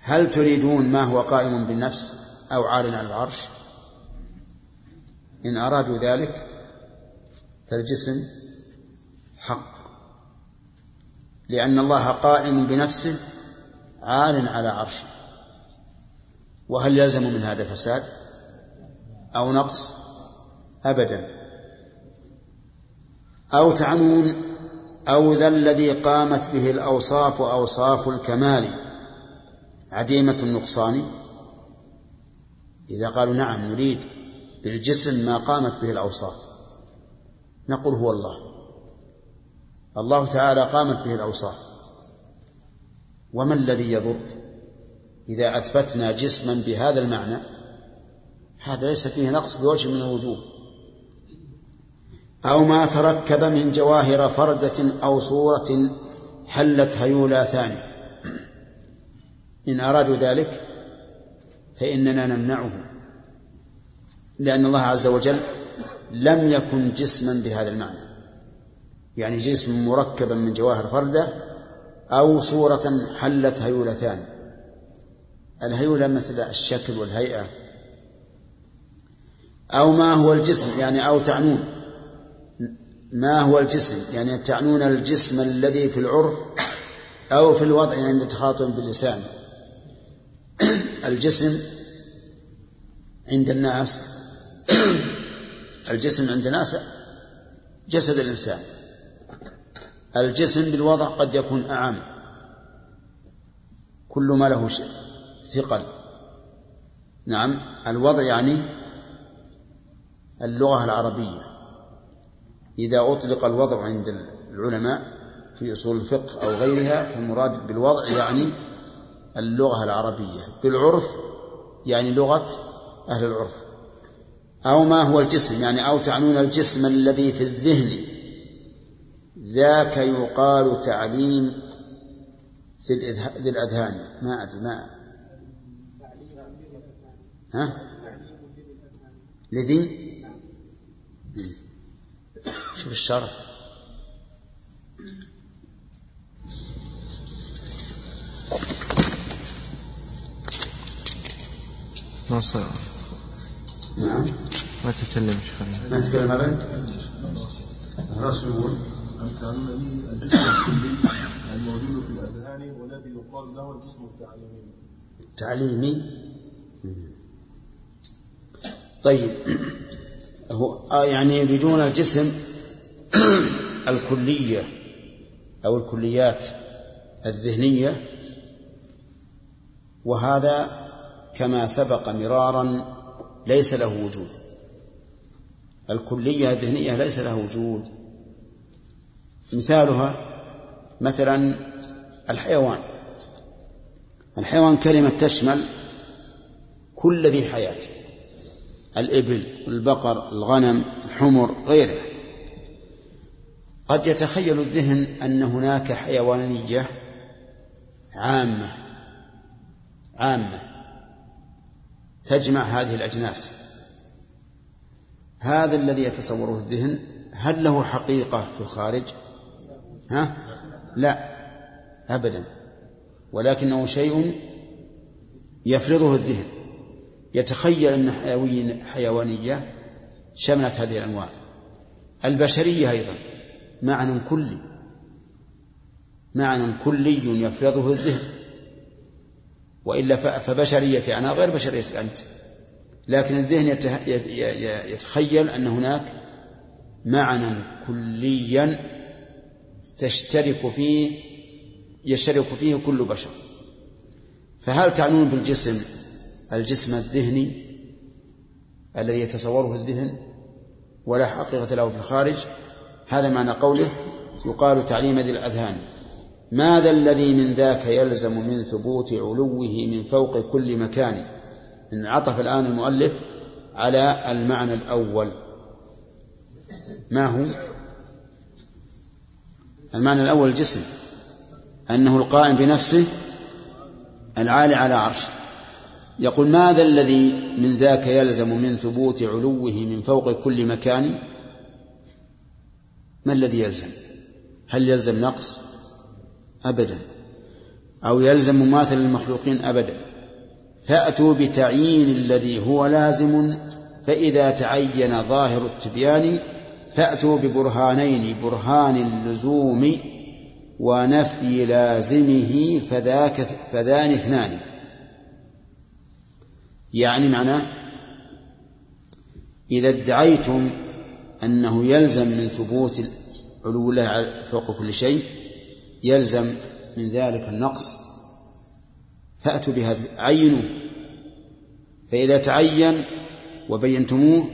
هل تريدون ما هو قائم بالنفس أو عال على العرش؟ إن أرادوا ذلك فالجسم حق. لأن الله قائم بنفسه عال على عرشه. وهل يلزم من هذا فساد أو نقص؟ أبدا. أو تعنون أو ذا الذي قامت به الأوصاف أوصاف الكمال. عديمة النقصان. إذا قالوا نعم نريد بالجسم ما قامت به الأوصاف. نقول هو الله. الله تعالى قامت به الأوصاف. وما الذي يضر؟ إذا أثبتنا جسما بهذا المعنى هذا ليس فيه نقص بوجه من الوجوه. أو ما تركب من جواهر فردة أو صورة حلت هيولا ثاني. إن أرادوا ذلك فإننا نمنعه لأن الله عز وجل لم يكن جسما بهذا المعنى. يعني جسم مركبا من جواهر فردة أو صورة حلت هيولا ثاني الهيولة مثل الشكل والهيئة. أو ما هو الجسم يعني أو تعنون. ما هو الجسم يعني تعنون الجسم الذي في العرف أو في الوضع عند تخاطب باللسان. الجسم عند الناس الجسم عند الناس جسد الإنسان. الجسم بالوضع قد يكون أعم. كل ما له ثقل. نعم الوضع يعني اللغة العربية. إذا أطلق الوضع عند العلماء في أصول الفقه أو غيرها فالمراد بالوضع يعني اللغة العربية. بالعرف يعني لغة أهل العرف. أو ما هو الجسم يعني أو تعنون الجسم الذي في الذهن. ذاك يقال تعليم ذي الأذهان. ما أدري ما ها؟ لذي؟ شوف الشرح ما صار نعم. ما تتكلم شيخ ما تتكلم أبدا الرسول يقول به الجسم الكلي الموجود في الأذهان والذي يقال له الجسم التعليمي. تعليمي؟ طيب. هو آه يعني يريدون الجسم الكلية أو الكليات الذهنية وهذا كما سبق مرارا ليس له وجود. الكلية الذهنية ليس لها وجود. مثالها مثلا الحيوان. الحيوان كلمة تشمل كل ذي حياة. الإبل البقر الغنم الحمر غيره قد يتخيل الذهن أن هناك حيوانية عامة عامة تجمع هذه الأجناس. هذا الذي يتصوره الذهن هل له حقيقة في الخارج؟ ها؟ لا أبدا. ولكنه شيء يفرضه الذهن. يتخيل أن حيوانية شملت هذه الأنواع. البشرية أيضا معنى كلي معنى كلي يفرضه الذهن. وإلا فبشريتي أنا غير بشريتك أنت. لكن الذهن يتخيل أن هناك معنى كليا تشترك فيه يشترك فيه كل بشر. فهل تعنون بالجسم الجسم الذهني الذي يتصوره الذهن ولا حقيقة له في الخارج. هذا معنى قوله يقال تعليم ذي الأذهان. ماذا الذي من ذاك يلزم من ثبوت علوه من فوق كل مكان؟ إن عطف الآن المؤلف على المعنى الأول. ما هو؟ المعنى الأول الجسم. أنه القائم بنفسه العالي على عرشه. يقول ماذا الذي من ذاك يلزم من ثبوت علوه من فوق كل مكان؟ ما الذي يلزم؟ هل يلزم نقص؟ أبدا. أو يلزم مماثل المخلوقين؟ أبدا. فأتوا بتعيين الذي هو لازم فإذا تعين ظاهر التبيان فأتوا ببرهانين برهان اللزوم ونفي لازمه فذاك فذان اثنان. يعني معناه إذا ادعيتم أنه يلزم من ثبوت علو الله فوق كل شيء يلزم من ذلك النقص فأتوا بهذا عينوه فإذا تعين وبينتموه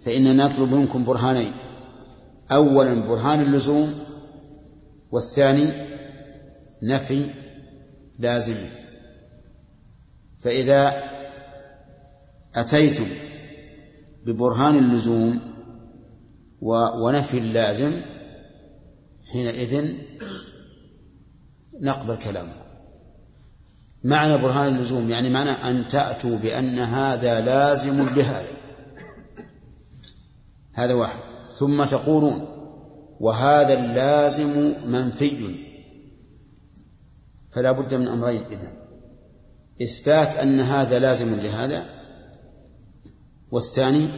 فإننا نطلب منكم برهانين. أولا برهان اللزوم والثاني نفي لازم. فإذا أتيتم ببرهان اللزوم ونفي اللازم حينئذ نقبل كلامكم معنى برهان اللزوم يعني معنى أن تأتوا بأن هذا لازم لهذا. هذا واحد. ثم تقولون وهذا اللازم منفي. فلا بد من أمرين إذن. إثبات أن هذا لازم لهذا والثاني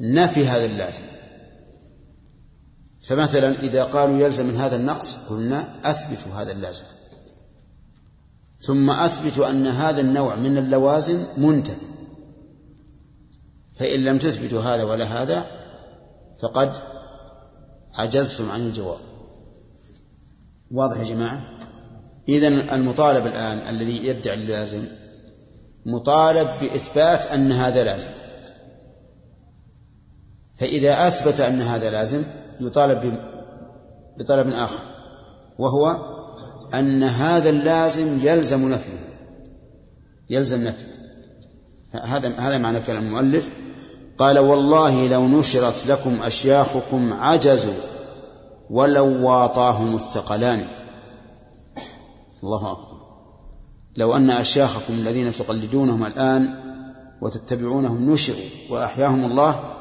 نفي هذا اللازم. فمثلا إذا قالوا يلزم من هذا النقص قلنا أثبتوا هذا اللازم. ثم أثبتوا أن هذا النوع من اللوازم منتفي. فإن لم تثبتوا هذا ولا هذا فقد عجزتم عن الجواب. واضح يا جماعة؟ إذن المطالب الآن الذي يدعي اللازم مطالب بإثبات أن هذا لازم. فإذا أثبت أن هذا لازم يطالب بطلب آخر وهو أن هذا اللازم يلزم نفيه. يلزم نفيه. هذا هذا معنى كلام المؤلف. قال والله لو نشرت لكم أشياخكم عجزوا ولو واطاهم الثقلان الله أكبر. لو أن أشياخكم الذين تقلدونهم الآن وتتبعونهم نشروا وأحياهم الله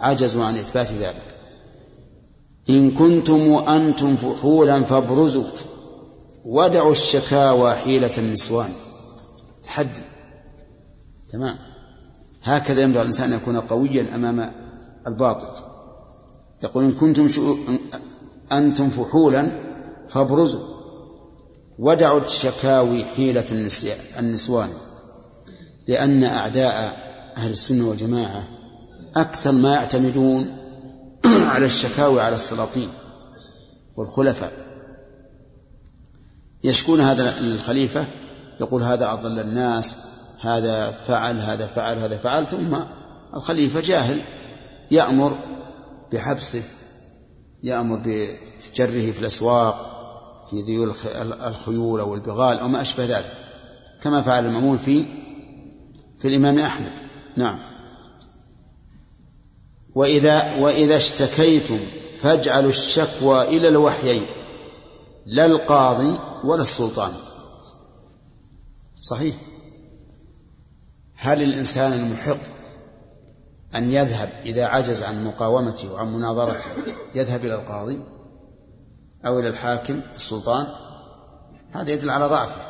عجزوا عن إثبات ذلك. إن كنتم أنتم فحولا فابرزوا ودعوا الشكاوى حيلة النسوان. تحدي تمام. هكذا ينبغي الإنسان أن يكون قويا أمام الباطل. يقول إن كنتم شو... أنتم فحولا فابرزوا ودعوا الشكاوي حيلة النسوان. لأن أعداء أهل السنة والجماعة أكثر ما يعتمدون على الشكاوي على السلاطين والخلفاء. يشكون هذا للخليفة يقول هذا أضل الناس هذا فعل هذا فعل هذا فعل ثم الخليفة جاهل يأمر بحبسه يأمر بجره في الأسواق في ذيول الخيول أو البغال أو ما أشبه ذلك كما فعل المأمون في في الإمام أحمد. نعم. وإذا وإذا اشتكيتم فاجعلوا الشكوى إلى الوحيين لا القاضي ولا السلطان. صحيح. هل الإنسان المحق أن يذهب إذا عجز عن مقاومته وعن مناظرته يذهب إلى القاضي أو إلى الحاكم السلطان؟ هذا يدل على ضعفه.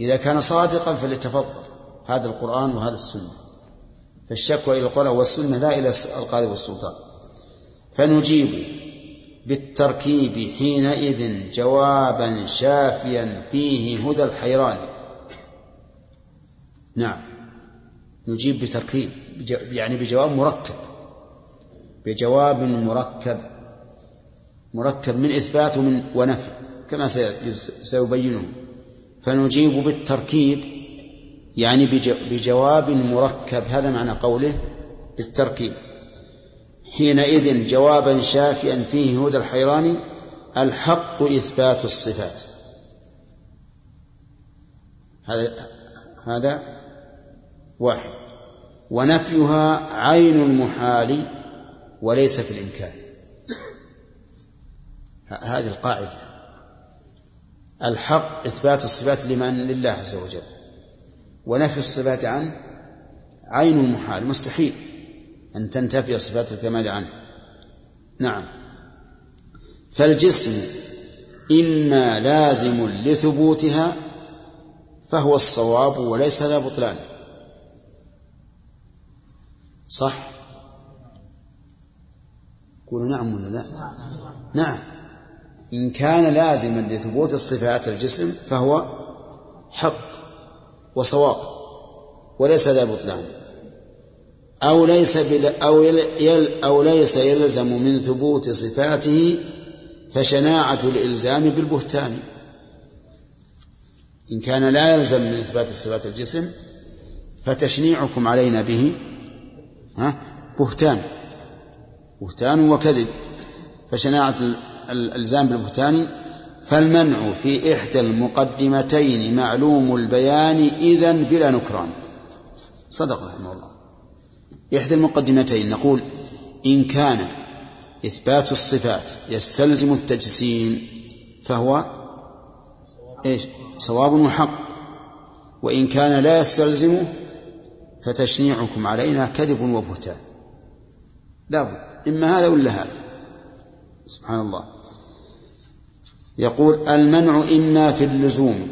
إذا كان صادقا فليتفضل. هذا القرآن وهذا السنة. فالشكوى إلى القرآن والسنة لا إلى القاضي والسلطان. فنجيب بالتركيب حينئذ جوابا شافيا فيه هدى الحيران. نعم. نجيب بتركيب يعني بجواب مركب. بجواب مركب. مركب من إثبات ومن ونفي كما سيبينه. فنجيب بالتركيب يعني بجواب مركب هذا معنى قوله بالتركيب. حينئذ جوابا شافيا فيه هدى الحيران الحق إثبات الصفات. هذا هذا واحد. ونفيها عين المحال وليس في الإمكان. هذه القاعدة. الحق إثبات الصفات لمن؟ لله عز وجل. ونفي الصفات عنه عين المحال مستحيل أن تنتفي صفات الكمال عنه. نعم. فالجسم إما لازم لثبوتها فهو الصواب وليس ذا بطلان. صح؟ قولوا نعم ولا لا؟ نعم. إن كان لازما لثبوت الصفات الجسم فهو حق. وصواب وليس ذا بطلان. أو ليس أو يل أو ليس يلزم من ثبوت صفاته فشناعة الإلزام بالبهتان. إن كان لا يلزم من إثبات صفات الجسم فتشنيعكم علينا به ها بهتان. بهتان وكذب. فشناعة الإلزام بالبهتان فالمنع في إحدى المقدمتين معلوم البيان إذا بلا نكران. صدق رحمه الله. إحدى المقدمتين نقول إن كان إثبات الصفات يستلزم التجسيم فهو إيش؟ صواب وحق. وإن كان لا يستلزمه فتشنيعكم علينا كذب وبهتان. لابد إما هذا ولا هذا. سبحان الله. يقول المنع إما في اللزوم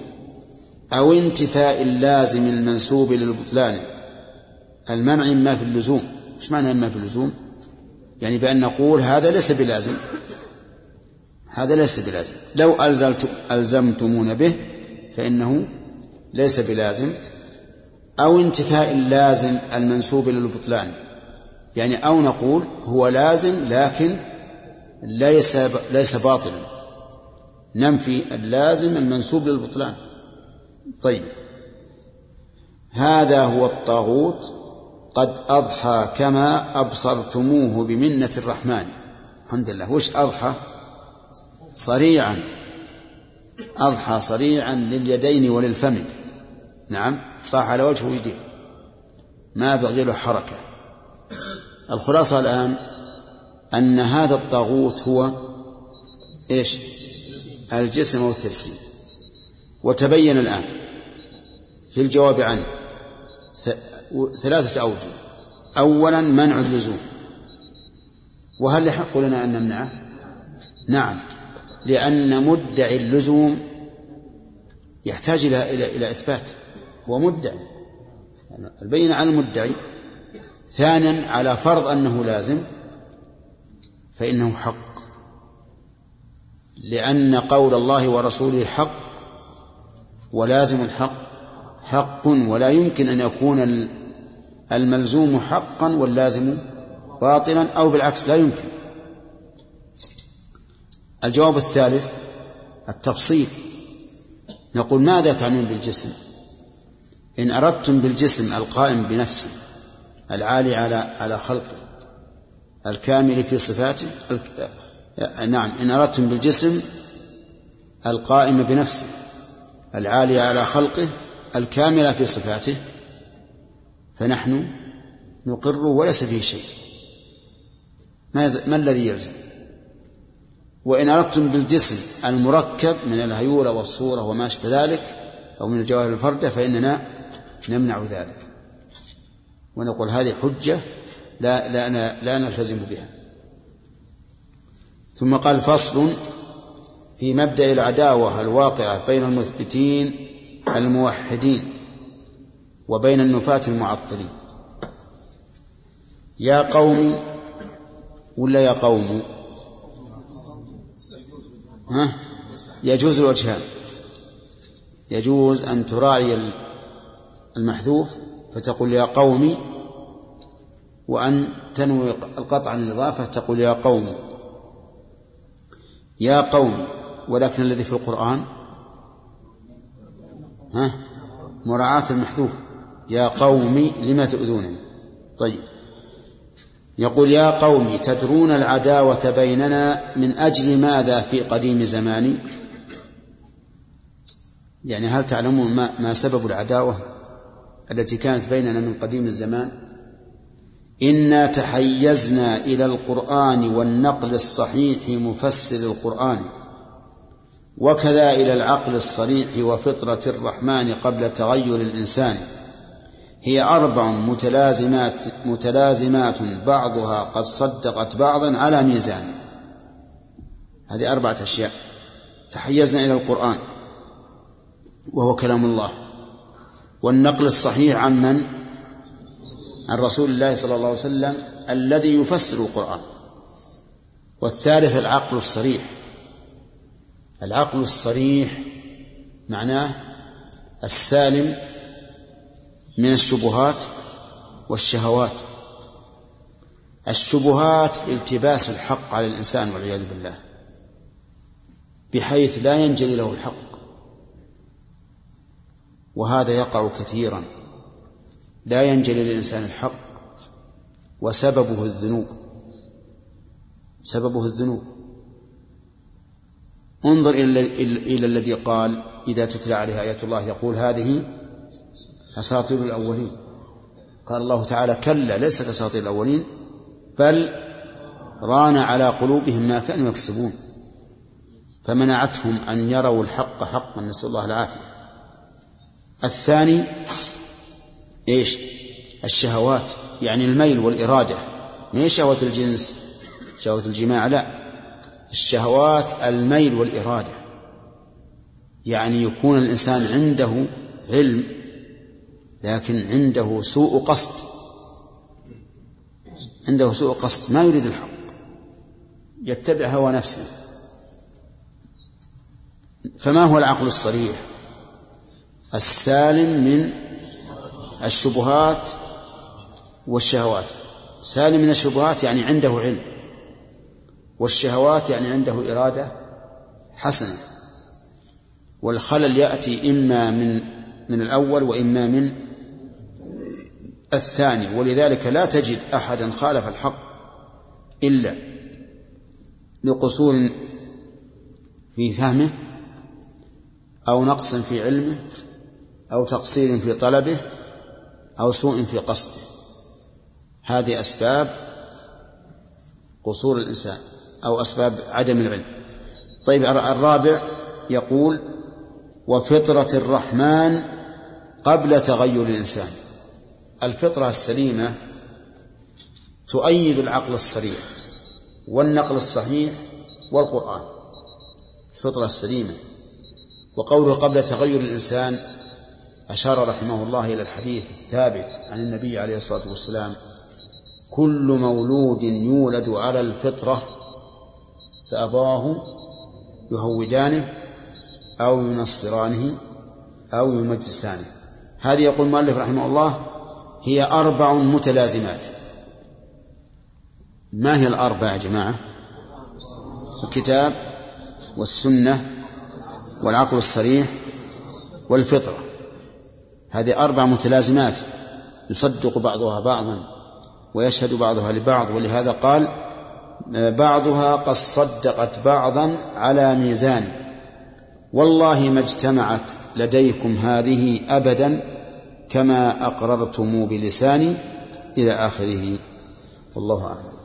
أو انتفاء اللازم المنسوب للبطلان. المنع إما في اللزوم. إيش معنى إما في اللزوم؟ يعني بأن نقول هذا ليس بلازم. هذا ليس بلازم. لو ألزمت ألزمتمون به فإنه ليس بلازم. أو انتفاء اللازم المنسوب للبطلان. يعني أو نقول هو لازم لكن ليس ليس باطلا. ننفي اللازم المنسوب للبطلان. طيب. هذا هو الطاغوت. قد أضحى كما أبصرتموه بمنة الرحمن. الحمد لله. وش أضحى؟ صريعا. أضحى صريعا لليدين وللفم نعم. طاح على وجهه ويديه. ما بغي له حركة. الخلاصة الآن أن هذا الطاغوت هو إيش؟ الجسم والتجسيم. وتبين الآن في الجواب عنه ثلاثة أوجه. أولا منع اللزوم. وهل يحق لنا أن نمنعه؟ نعم. لأن مدعي اللزوم يحتاج إلى إلى إلى إثبات. هو مدعي. البينة على المدعي. ثانيا على فرض أنه لازم فإنه حق. لأن قول الله ورسوله حق ولازم الحق حق ولا يمكن أن يكون الملزوم حقا واللازم باطلا أو بالعكس لا يمكن. الجواب الثالث التفصيل. نقول ماذا تعنون بالجسم؟ إن أردتم بالجسم القائم بنفسه العالي على على خلقه الكامل في صفاته نعم إن أردتم بالجسم القائم بنفسه العالي على خلقه الكامل في صفاته فنحن نقر وليس فيه شيء. ما الذي يلزم؟ وإن أردتم بالجسم المركب من الهيولة والصورة وما أشبه ذلك أو من الجواهر الفردة فإننا نمنع ذلك. ونقول هذه حجة لا لا لا نلتزم بها. ثم قال فصل في مبدأ العداوة الواقعة بين المثبتين الموحدين وبين النفاة المعطلين. يا قوم ولا يا قوم؟ ها؟ يجوز الوجهان. يجوز أن تراعي المحذوف فتقول يا قومي وأن تنوي القطع عن الإضافة تقول يا قوم. يا قوم ولكن الذي في القرآن؟ ها؟ مراعاة المحذوف. يا قوم لم تؤذونني؟ طيب. يقول يا قوم تدرون العداوة بيننا من أجل ماذا في قديم زماني؟ يعني هل تعلمون ما, ما سبب العداوة التي كانت بيننا من قديم الزمان؟ إنا تحيزنا إلى القرآن والنقل الصحيح مفسر القرآن وكذا إلى العقل الصريح وفطرة الرحمن قبل تغير الإنسان. هي أربع متلازمات متلازمات بعضها قد صدقت بعضا على ميزان. هذه أربعة أشياء. تحيزنا إلى القرآن وهو كلام الله. والنقل الصحيح عن من؟ عن رسول الله صلى الله عليه وسلم الذي يفسر القرآن. والثالث العقل الصريح. العقل الصريح معناه السالم من الشبهات والشهوات. الشبهات التباس الحق على الإنسان والعياذ بالله. بحيث لا ينجلي له الحق. وهذا يقع كثيرا. لا ينجلي للإنسان الحق وسببه الذنوب. سببه الذنوب. انظر إلى الذي قال إذا تتلى عليه آيات الله يقول هذه أساطير الأولين. قال الله تعالى كلا ليس كأساطير الأولين بل ران على قلوبهم ما كانوا يكسبون. فمنعتهم أن يروا الحق حقا نسأل الله العافية. الثاني إيش؟ الشهوات يعني الميل والإرادة. ما هي شهوة الجنس؟ شهوة الجماع لا. الشهوات الميل والإرادة. يعني يكون الإنسان عنده علم لكن عنده سوء قصد. عنده سوء قصد ما يريد الحق. يتبع هوى نفسه. فما هو العقل الصريح؟ السالم من الشبهات والشهوات. سالم من الشبهات يعني عنده علم. والشهوات يعني عنده إرادة حسنة. والخلل يأتي إما من من الأول وإما من الثاني. ولذلك لا تجد أحدا خالف الحق إلا لقصور في فهمه أو نقص في علمه أو تقصير في طلبه أو سوء في قصده هذه أسباب قصور الإنسان أو أسباب عدم العلم. طيب الرابع يقول وفطرة الرحمن قبل تغير الإنسان. الفطرة السليمة تؤيد العقل الصريح والنقل الصحيح والقرآن. الفطرة السليمة. وقوله قبل تغير الإنسان أشار رحمه الله إلى الحديث الثابت عن النبي عليه الصلاة والسلام كل مولود يولد على الفطرة فأبواه يهودانه أو ينصرانه أو يمجسانه. هذه يقول المؤلف رحمه الله هي أربع متلازمات. ما هي الأربع يا جماعة؟ الكتاب والسنة والعقل الصريح والفطرة. هذه أربع متلازمات يصدق بعضها بعضا ويشهد بعضها لبعض ولهذا قال بعضها قد صدقت بعضا على ميزان. والله ما اجتمعت لديكم هذه أبدا كما أقررتم بلساني إلى آخره. والله أعلم.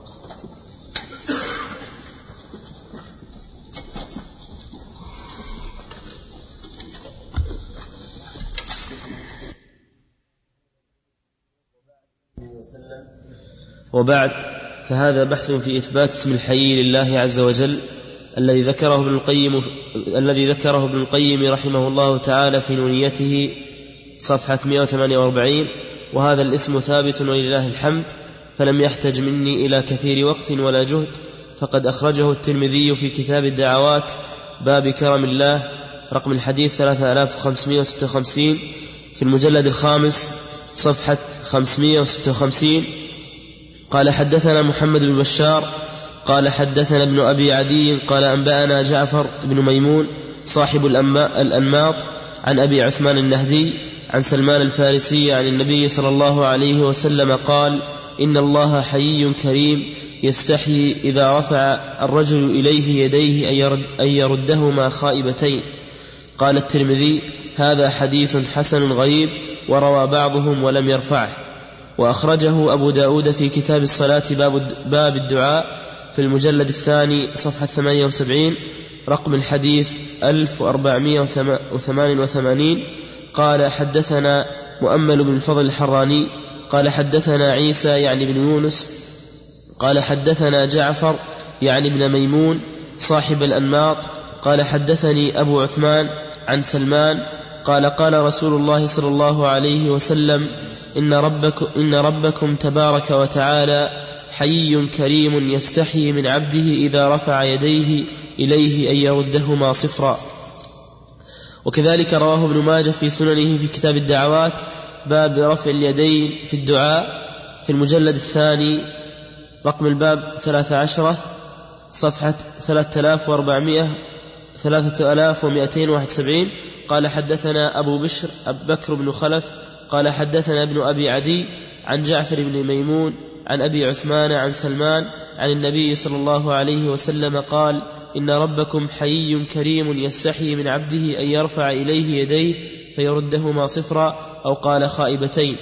وبعد فهذا بحث في إثبات اسم الحي لله عز وجل الذي ذكره ابن القيم الذي ذكره ابن القيم رحمه الله تعالى في نونيته صفحة 148 وهذا الاسم ثابت ولله الحمد فلم يحتج مني إلى كثير وقت ولا جهد فقد أخرجه الترمذي في كتاب الدعوات باب كرم الله رقم الحديث 3556 في المجلد الخامس صفحة 556 قال حدثنا محمد بن بشار قال حدثنا ابن أبي عدي قال أنبأنا جعفر بن ميمون صاحب الأنماط عن أبي عثمان النهدي عن سلمان الفارسي عن النبي صلى الله عليه وسلم قال إن الله حيي كريم يستحي إذا رفع الرجل إليه يديه أن يردهما خائبتين. قال الترمذي هذا حديث حسن غريب وروى بعضهم ولم يرفعه. وأخرجه أبو داود في كتاب الصلاة باب, باب الدعاء في المجلد الثاني صفحة 78 رقم الحديث 1488 قال حدثنا مؤمل بن الفضل الحراني قال حدثنا عيسى يعني بن يونس قال حدثنا جعفر يعني ابن ميمون صاحب الأنماط قال حدثني أبو عثمان عن سلمان قال قال رسول الله صلى الله عليه وسلم إن ربكم, إن ربكم تبارك وتعالى حي كريم يستحي من عبده إذا رفع يديه إليه أن يردهما صفرا. وكذلك رواه ابن ماجه في سننه في كتاب الدعوات باب رفع اليدين في الدعاء في المجلد الثاني رقم الباب ثلاث عشرة صفحة ثلاثة آلاف وأربعمائة ثلاثة آلاف ومائتين واحد سبعين قال حدثنا أبو بشر أبو بكر بن خلف. قال حدثنا ابن أبي عدي عن جعفر بن ميمون عن أبي عثمان عن سلمان عن النبي صلى الله عليه وسلم قال إن ربكم حيي كريم يستحي من عبده أن يرفع إليه يديه فيردهما صفرا أو قال خائبتين.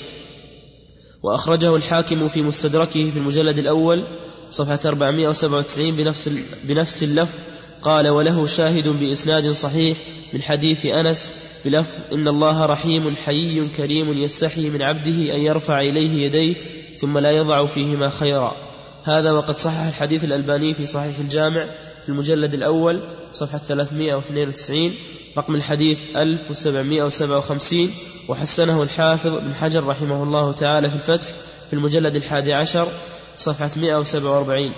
وأخرجه الحاكم في مستدركه في المجلد الأول صفحة 497 بنفس بنفس اللفظ. قال وله شاهد بإسناد صحيح من حديث أنس بلفظ إن الله رحيم حيي كريم يستحي من عبده أن يرفع إليه يديه ثم لا يضع فيهما خيرا. هذا وقد صحح الحديث الألباني في صحيح الجامع في المجلد الأول صفحة 392 رقم الحديث 1757 وحسنه الحافظ بن حجر رحمه الله تعالى في الفتح في المجلد الحادي عشر صفحة 147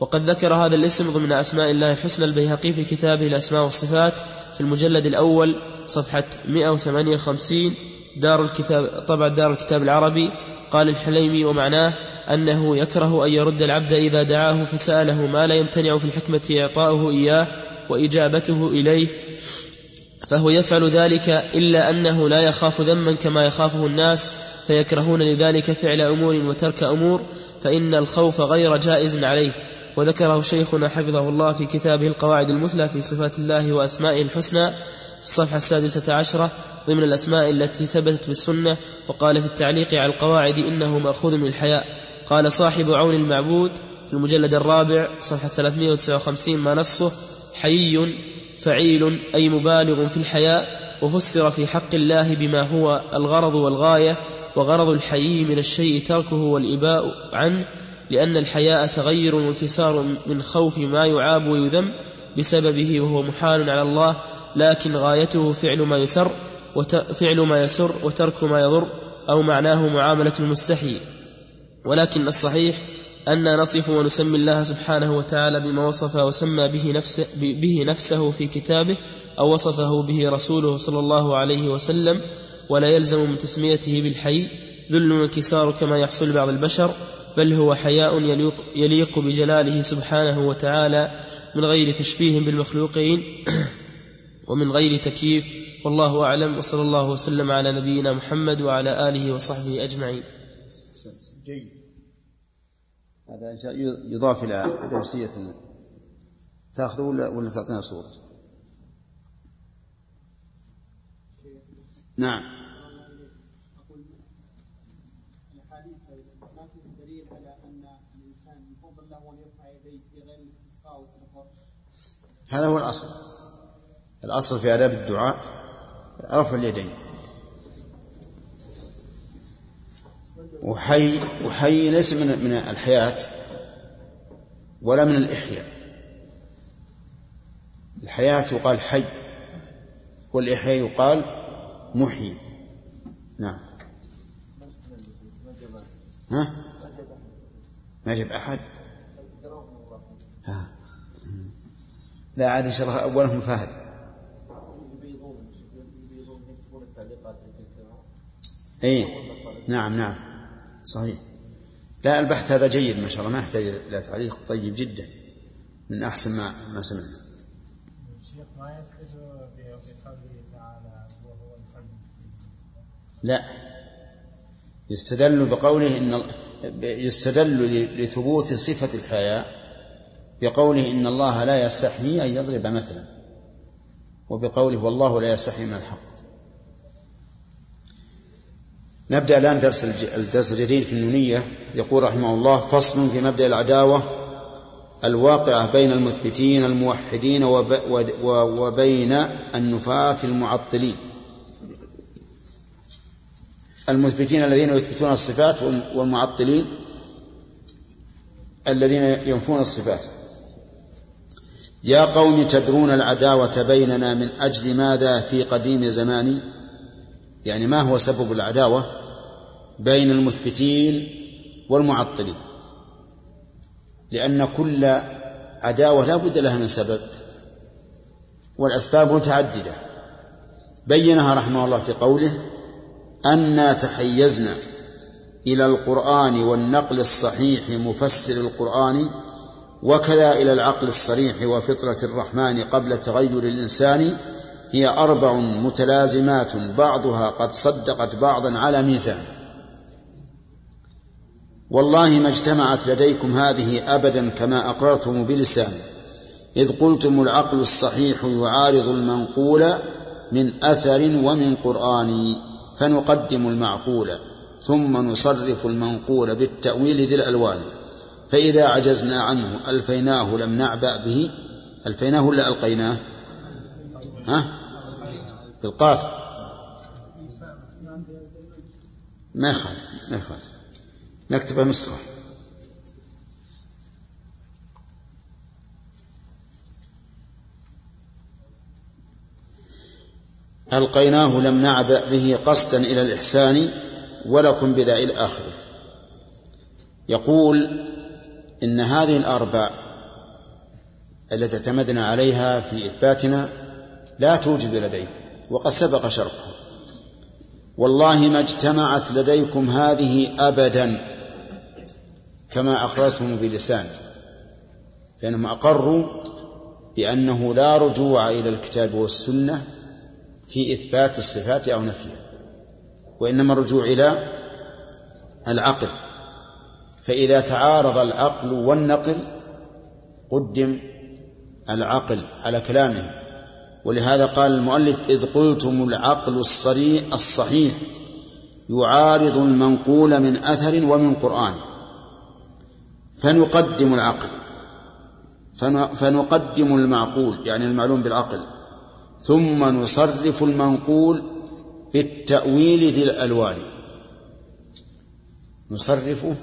وقد ذكر هذا الاسم ضمن أسماء الله الحسنى البيهقي في كتابه الأسماء والصفات في المجلد الأول صفحة 158 دار الكتاب طبع دار الكتاب العربي. قال الحليمي ومعناه أنه يكره أن يرد العبد إذا دعاه فسأله ما لا يمتنع في الحكمة إعطاؤه إياه وإجابته إليه فهو يفعل ذلك إلا أنه لا يخاف ذما كما يخافه الناس فيكرهون لذلك فعل أمور وترك أمور فإن الخوف غير جائز عليه. وذكره شيخنا حفظه الله في كتابه القواعد المثلى في صفات الله وأسمائه الحسنى في الصفحة السادسة عشرة ضمن الأسماء التي ثبتت بالسنة وقال في التعليق على القواعد إنه مأخوذ من الحياء. قال صاحب عون المعبود في المجلد الرابع صفحة 359 ما نصه؟ حيي فعيل أي مبالغ في الحياء وفسر في حق الله بما هو الغرض والغاية وغرض الحيي من الشيء تركه والإباء عنه لأن الحياء تغير وانكسار من خوف ما يعاب ويذم بسببه وهو محال على الله لكن غايته فعل ما يسر فعل ما يسر وترك ما يضر أو معناه معاملة المستحي. ولكن الصحيح أن نصف ونسمي الله سبحانه وتعالى بما وصف وسمى به, نفسه, به نفسه في كتابه أو وصفه به رسوله صلى الله عليه وسلم ولا يلزم من تسميته بالحي ذل وانكسار كما يحصل بعض البشر بل هو حياء يليق, يليق بجلاله سبحانه وتعالى من غير تشبيه بالمخلوقين ومن غير تكييف. والله أعلم. وصلى الله وسلم على نبينا محمد وعلى آله وصحبه أجمعين. جيد. هذا يضاف إلى درسية. تاخذه ولا ولا تعطينا صورة؟ نعم أقول الأحاديث ما في دليل على أن الإنسان يفضل له أن يرفع يديه في غير الاستسقاء والسفر هذا هو الأصل. الأصل في آداب الدعاء رفع اليدين. وحي وحي ليس من من الحياة ولا من الإحياء. الحياة يقال حي والإحياء يقال محيي نعم. ها؟ ما جاب أحد ها. لا عاد إن شاء الله أولهم فهد. اي نعم نعم. صحيح. لا البحث هذا جيد ما شاء الله ما يحتاج إلى تعليق طيب جدا. من أحسن ما ما سمعنا. الشيخ ما بقوله تعالى وهو لا. يستدل بقوله إن يستدل لثبوت صفة الحياء بقوله إن الله لا يستحيي أن يضرب مثلا وبقوله والله لا يستحيي من الحق. نبدأ الآن درس الدرس الجديد في النونية. يقول رحمه الله فصل في مبدأ العداوة الواقعة بين المثبتين الموحدين وبين النفاة المعطلين. المثبتين الذين يثبتون الصفات والمعطلين الذين ينفون الصفات. يا قوم تدرون العداوة بيننا من أجل ماذا في قديم زمان؟ يعني ما هو سبب العداوة بين المثبتين والمعطلين؟ لأن كل عداوة لا بد لها من سبب والأسباب متعددة. بينها رحمه الله في قوله أنا تحيزنا إلى القرآن والنقل الصحيح مفسر القرآن وكذا إلى العقل الصريح وفطرة الرحمن قبل تغير الإنسان هي أربع متلازمات بعضها قد صدقت بعضا على ميزان. والله ما اجتمعت لديكم هذه أبدا كما أقررتم بلسان إذ قلتم العقل الصحيح يعارض المنقول من أثر ومن قرآن فنقدم المعقول ثم نصرف المنقول بالتأويل ذي الألوان. فإذا عجزنا عنه ألفيناه لم نعبأ به. ألفيناه ولا ألقيناه؟ ها؟ بالقاف. ما يخالف ما يخالف. نكتب نسخة. ألقيناه لم نعبأ به قصدا إلى الإحسان ولكم بذا إلى آخره يقول إن هذه الأربع التي اعتمدنا عليها في إثباتنا لا توجد لديكم وقد سبق شرحها. والله ما اجتمعت لديكم هذه أبدا كما أخرجتم بلسان لأنهم أقروا بأنه لا رجوع إلى الكتاب والسنة في إثبات الصفات أو نفيها وإنما الرجوع إلى العقل. فإذا تعارض العقل والنقل قدم العقل على كلامه. ولهذا قال المؤلف إذ قلتم العقل الصريح الصحيح يعارض المنقول من أثر ومن قرآن. فنقدم العقل. فنقدم المعقول يعني المعلوم بالعقل. ثم نصرف المنقول بالتأويل ذي الألوان. نصرفه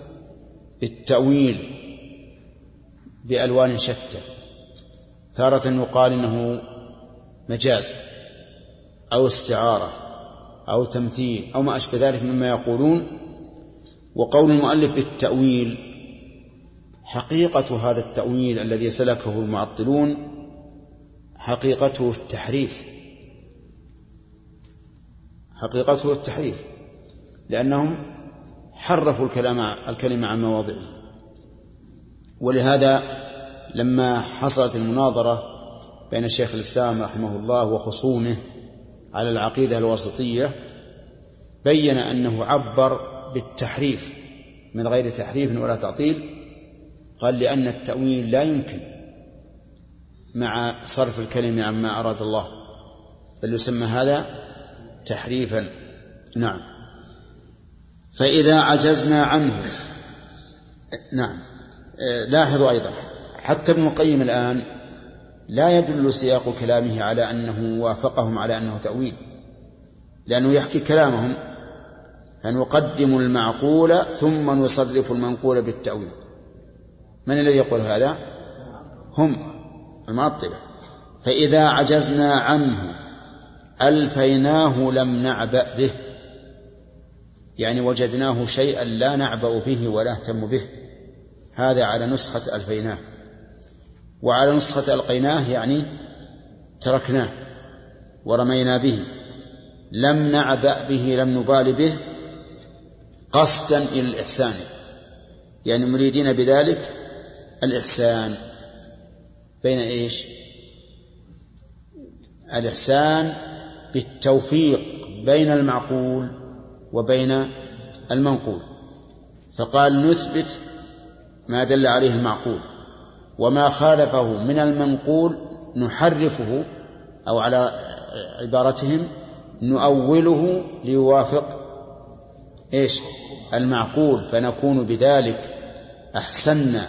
بالتأويل بألوان شتى تارة يقال إنه مجاز أو استعارة أو تمثيل أو ما أشبه ذلك مما يقولون. وقول المؤلف بالتأويل حقيقة هذا التأويل الذي سلكه المعطلون حقيقته التحريف. حقيقته التحريف لأنهم حرفوا الكلام الكلمة عن مواضعه. ولهذا لما حصلت المناظرة بين شيخ الإسلام رحمه الله وخصومه على العقيدة الوسطية بين أنه عبر بالتحريف من غير تحريف ولا تعطيل قال لأن التأويل لا يمكن مع صرف الكلمة عما أراد الله بل يسمى هذا تحريفا. نعم. فإذا عجزنا عنه. نعم. لاحظوا أيضا. حتى ابن القيم الآن لا يدل سياق كلامه على أنه وافقهم على أنه تأويل. لأنه يحكي كلامهم. فنقدم المعقول ثم نصرف المنقول بالتأويل. من الذي يقول هذا؟ هم. المعطلة. فإذا عجزنا عنه ألفيناه لم نعبأ به. يعني وجدناه شيئا لا نعبأ به ولا نهتم به. هذا على نسخة ألفيناه وعلى نسخة ألقيناه يعني تركناه ورمينا به. لم نعبأ به لم نبال به قصدا إلى الإحسان. يعني مريدين بذلك الإحسان. بين إيش؟ الإحسان بالتوفيق بين المعقول وبين المنقول. فقال نثبت ما دل عليه المعقول. وما خالفه من المنقول نحرفه أو على عبارتهم نؤوله ليوافق إيش؟ المعقول. فنكون بذلك احسنا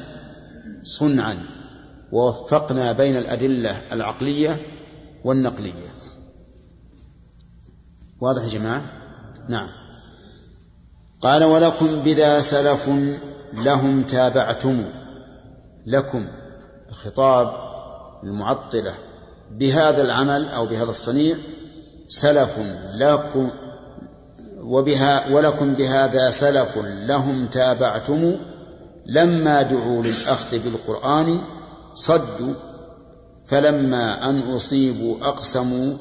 صنعا ووفقنا بين الأدلة العقلية والنقلية. واضح يا جماعة؟ نعم. قال ولكم بذا سلف لهم تابعتم لكم الخطاب المعطلة بهذا العمل أو بهذا الصنيع سلف لكم وبها ولكم بهذا سلف لهم تابعتم لما دعوا للأخذ بالقرآن صدوا فلما أن أصيبوا أقسموا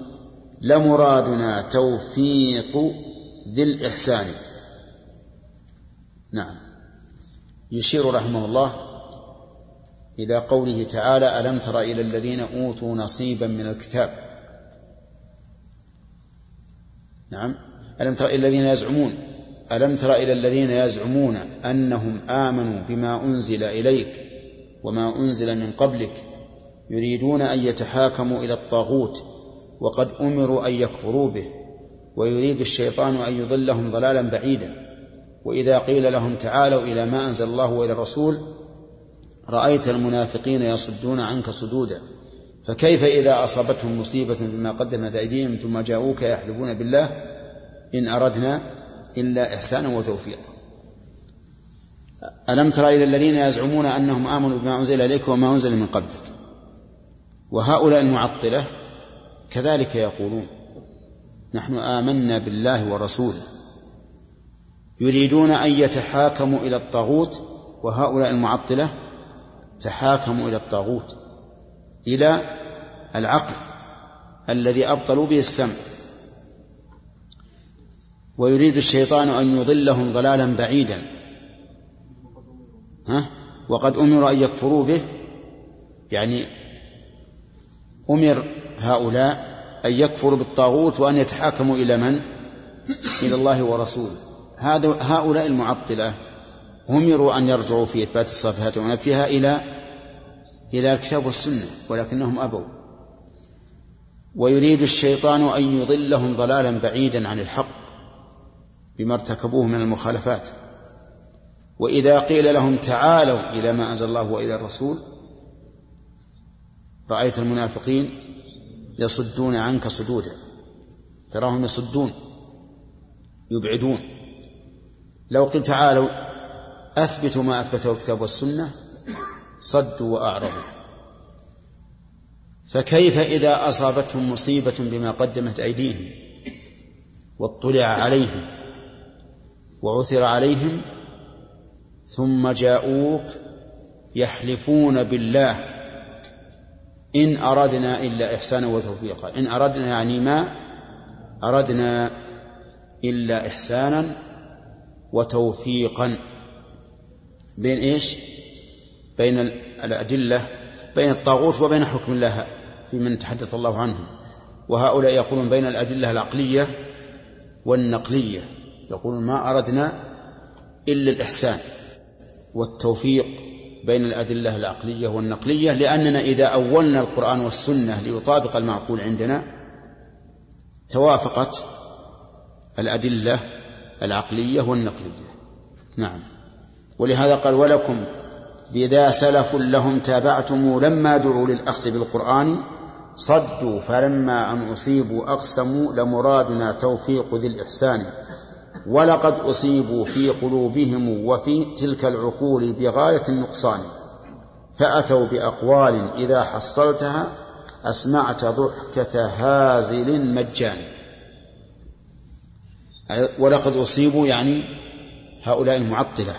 لمرادنا توفيق ذي الإحسان نعم. يشير رحمه الله إلى قوله تعالى ألم تر إلى الذين أوتوا نصيبا من الكتاب؟ نعم. ألم تر إلى الذين يزعمون؟ ألم تر إلى الذين يزعمون أنهم آمنوا بما أنزل إليك وما أنزل من قبلك يريدون أن يتحاكموا إلى الطاغوت وقد أمروا أن يكفروا به ويريد الشيطان أن يضلهم ضلالا بعيدا. وإذا قيل لهم تعالوا إلى ما أنزل الله وإلى الرسول رأيت المنافقين يصدون عنك صدودا. فكيف إذا أصابتهم مصيبة بما قدمت أيديهم ثم جاءوك يحلفون بالله؟ إن أردنا إلا إحسانا وتوفيقا. ألم تر إلى الذين يزعمون أنهم آمنوا بما أنزل إليك وما أنزل من قبلك؟ وهؤلاء المعطلة كذلك يقولون نحن آمنا بالله ورسوله. يريدون أن يتحاكموا إلى الطاغوت وهؤلاء المعطلة تحاكموا إلى الطاغوت إلى العقل الذي أبطلوا به السمع. ويريد الشيطان أن يضلهم ضلالا بعيدا. ها؟ وقد أمر أن يكفروا به. يعني أمر هؤلاء أن يكفروا بالطاغوت وأن يتحاكموا إلى من؟ إلى الله ورسوله. هذا هؤلاء المعطلة أمروا أن يرجعوا في إثبات الصفات ونفيها إلى إلى الكتاب والسنة ولكنهم أبوا. ويريد الشيطان أن يضلهم ضلالا بعيدا عن الحق بما ارتكبوه من المخالفات. وإذا قيل لهم تعالوا إلى ما أنزل الله وإلى الرسول رأيت المنافقين يصدون عنك صدودا تراهم يصدون يبعدون. لو قلت تعالوا أثبتوا ما أثبته الكتاب والسنة صدوا وأعرضوا. فكيف إذا أصابتهم مصيبة بما قدمت أيديهم واطلع عليهم وعثر عليهم ثم جاءوك يحلفون بالله إن أردنا إلا إحسانا وتوفيقا إن أردنا يعني ما أردنا إلا إحسانا وتوفيقا بين إيش؟ بين الأدلة بين الطاغوت وبين حكم الله في من تحدث الله عنهم. وهؤلاء يقولون بين الأدلة العقلية والنقلية. يقولون ما أردنا إلا الإحسان والتوفيق بين الأدلة العقلية والنقلية لأننا إذا أولنا القرآن والسنة ليطابق المعقول عندنا توافقت الأدلة العقلية والنقلية. نعم. ولهذا قال ولكم بذا سلف لهم تابعتم لما دعوا للأخذ بالقرآن صدوا فلما أن أصيبوا أقسموا لمرادنا توفيق ذي الإحسان. ولقد أصيبوا في قلوبهم وفي تلك العقول بغاية النقصان. فأتوا بأقوال إذا حصلتها أسمعت ضحكة هازل مجان. ولقد أصيبوا يعني هؤلاء المعطلة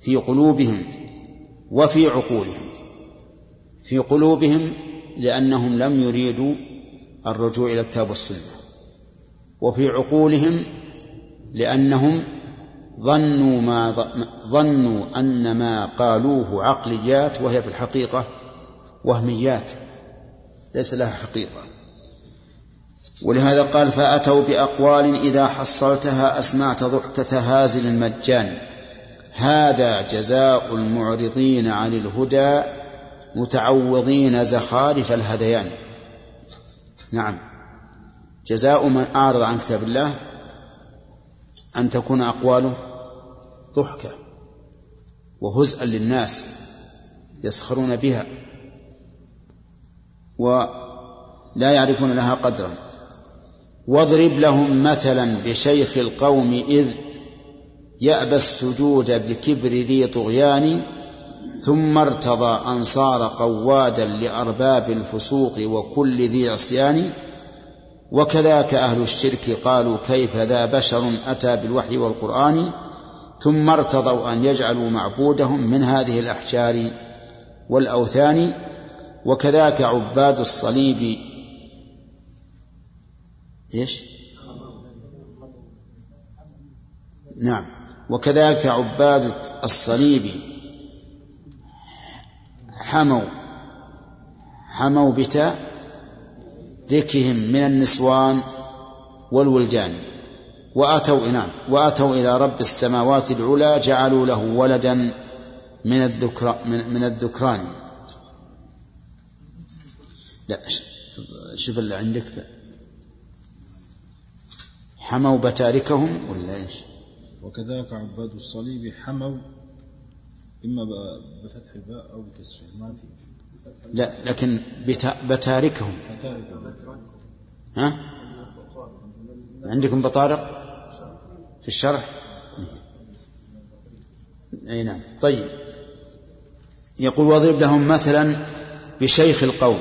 في قلوبهم وفي عقولهم في قلوبهم لأنهم لم يريدوا الرجوع إلى الكتاب والسنة وفي عقولهم لأنهم ظنوا ما ظنوا أن ما قالوه عقليات وهي في الحقيقة وهميات ليس لها حقيقة. ولهذا قال فأتوا بأقوال إذا حصلتها أسمعت ضحكة هازل المجان. هذا جزاء المعرضين عن الهدى متعوضين زخارف الهذيان. نعم. جزاء من أعرض عن كتاب الله أن تكون أقواله ضحكة وهزءا للناس يسخرون بها ولا يعرفون لها قدرا. واضرب لهم مثلا بشيخ القوم إذ يأبى السجود بكبر ذي طغيان ثم ارتضى أن صار قوادا لأرباب الفسوق وكل ذي عصيان. وكذاك أهل الشرك قالوا كيف ذا بشر أتى بالوحي والقرآن؟ ثم ارتضوا أن يجعلوا معبودهم من هذه الأحجار والأوثان. وكذاك عباد الصليب إيش؟ نعم. وكذاك عباد الصليب حموا حموا بتاء ذكهم من النسوان والولدان وأتوا نعم وأتوا إلى رب السماوات العلى جعلوا له ولدا من الذكر من, من الذكران. لا شوف اللي عندك. حموا بتاركهم ولا إيش؟ وكذلك عباد الصليب حموا إما بفتح الباء أو بكسرها ما في. لا لكن بتاركهم. ها؟ عندكم بطارق في الشرح؟ أي نعم. طيب. يقول واضرب لهم مثلا بشيخ القوم.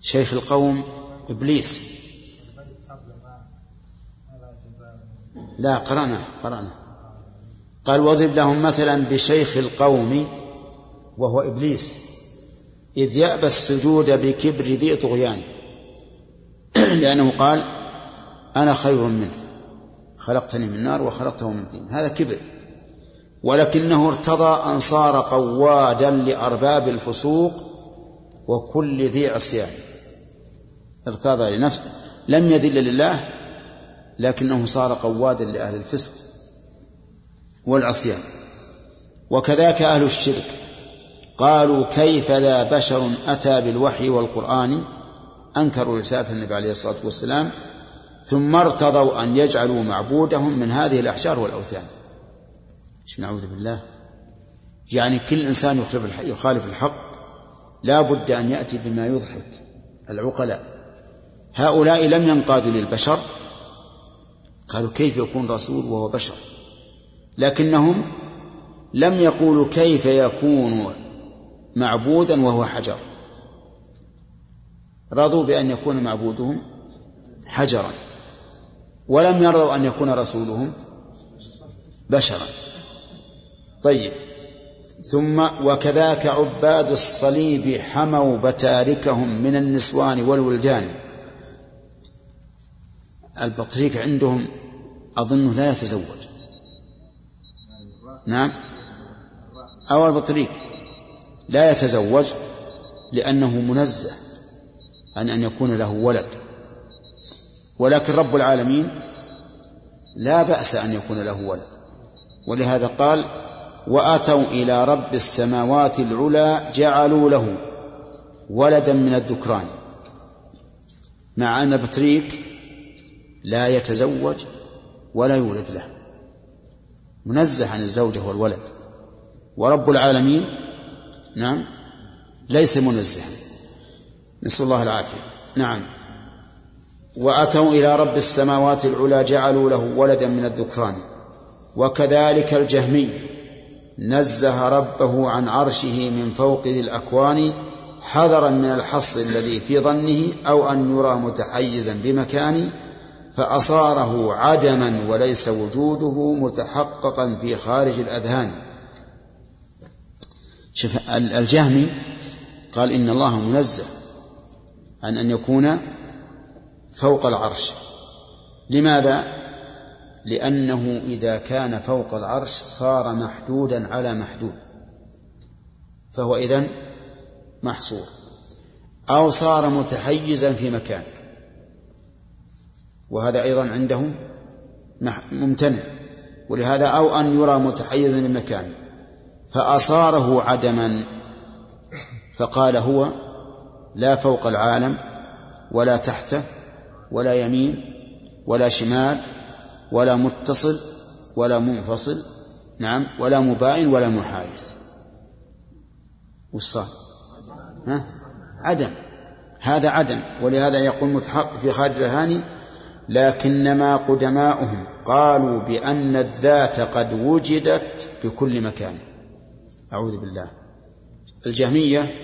شيخ القوم إبليس. لا قرأنا قرأنا. قال واضرب لهم مثلا بشيخ القوم وهو إبليس إذ يأبى السجود بكبر ذي طغيان. لأنه قال أنا خير منه خلقتني من نار وخلقته من طين. هذا كبر. ولكنه ارتضى ان صار قوادا لأرباب الفسوق وكل ذي عصيان. ارتضى لنفسه. لم يذل لله لكنه صار قوادا لأهل الفسق والعصيان. وكذاك أهل الشرك قالوا كيف لا بشر أتى بالوحي والقرآن؟ أنكروا رسالة النبي عليه الصلاة والسلام. ثم ارتضوا أن يجعلوا معبودهم من هذه الأحجار والأوثان. نعوذ بالله؟ يعني كل إنسان يخالف الحق لا بد أن يأتي بما يضحك العقلاء. هؤلاء لم ينقادوا للبشر قالوا كيف يكون رسول وهو بشر؟ لكنهم لم يقولوا كيف يكون معبودا وهو حجر. رضوا بأن يكون معبودهم حجرا ولم يرضوا أن يكون رسولهم بشرا. طيب ثم وكذاك عباد الصليب حموا بتاركهم من النسوان والولدان. البطريق عندهم أظنه لا يتزوج. نعم. أو البطريق. لا يتزوج لأنه منزه عن أن يكون له ولد. ولكن رب العالمين لا بأس أن يكون له ولد. ولهذا قال وأتوا إلى رب السماوات العلى جعلوا له ولدا من الذكران. مع أن البطريق لا يتزوج ولا يولد له. منزه عن الزوجة والولد. ورب العالمين نعم ليس منزها. نسأل الله العافية. نعم. وأتوا إلى رب السماوات العلى جعلوا له ولدا من الذكران. وكذلك الجهمي. نزه ربه عن عرشه من فوق ذي الأكوان حذرا من الحص الذي في ظنه أو أن يرى متحيزا بمكان فأصاره عدما وليس وجوده متحققا في خارج الأذهان. شوف الجهمي قال إن الله منزه عن أن يكون فوق العرش. لماذا؟ لأنه إذا كان فوق العرش صار محدودا على محدود. فهو إذن محصور. أو صار متحيزا في مكان. وهذا أيضا عندهم ممتنع. ولهذا أو أن يرى متحيزا لمكان فأصاره عدما. فقال هو لا فوق العالم ولا تحته ولا يمين ولا شمال ولا متصل ولا منفصل. نعم ولا مباين ولا محايث وش صار؟ ها؟ عدم. هذا عدم. ولهذا يقول متحقق في خارج الأهاني لكنما قدماؤهم قالوا بأن الذات قد وجدت بكل مكان. أعوذ بالله. الجهمية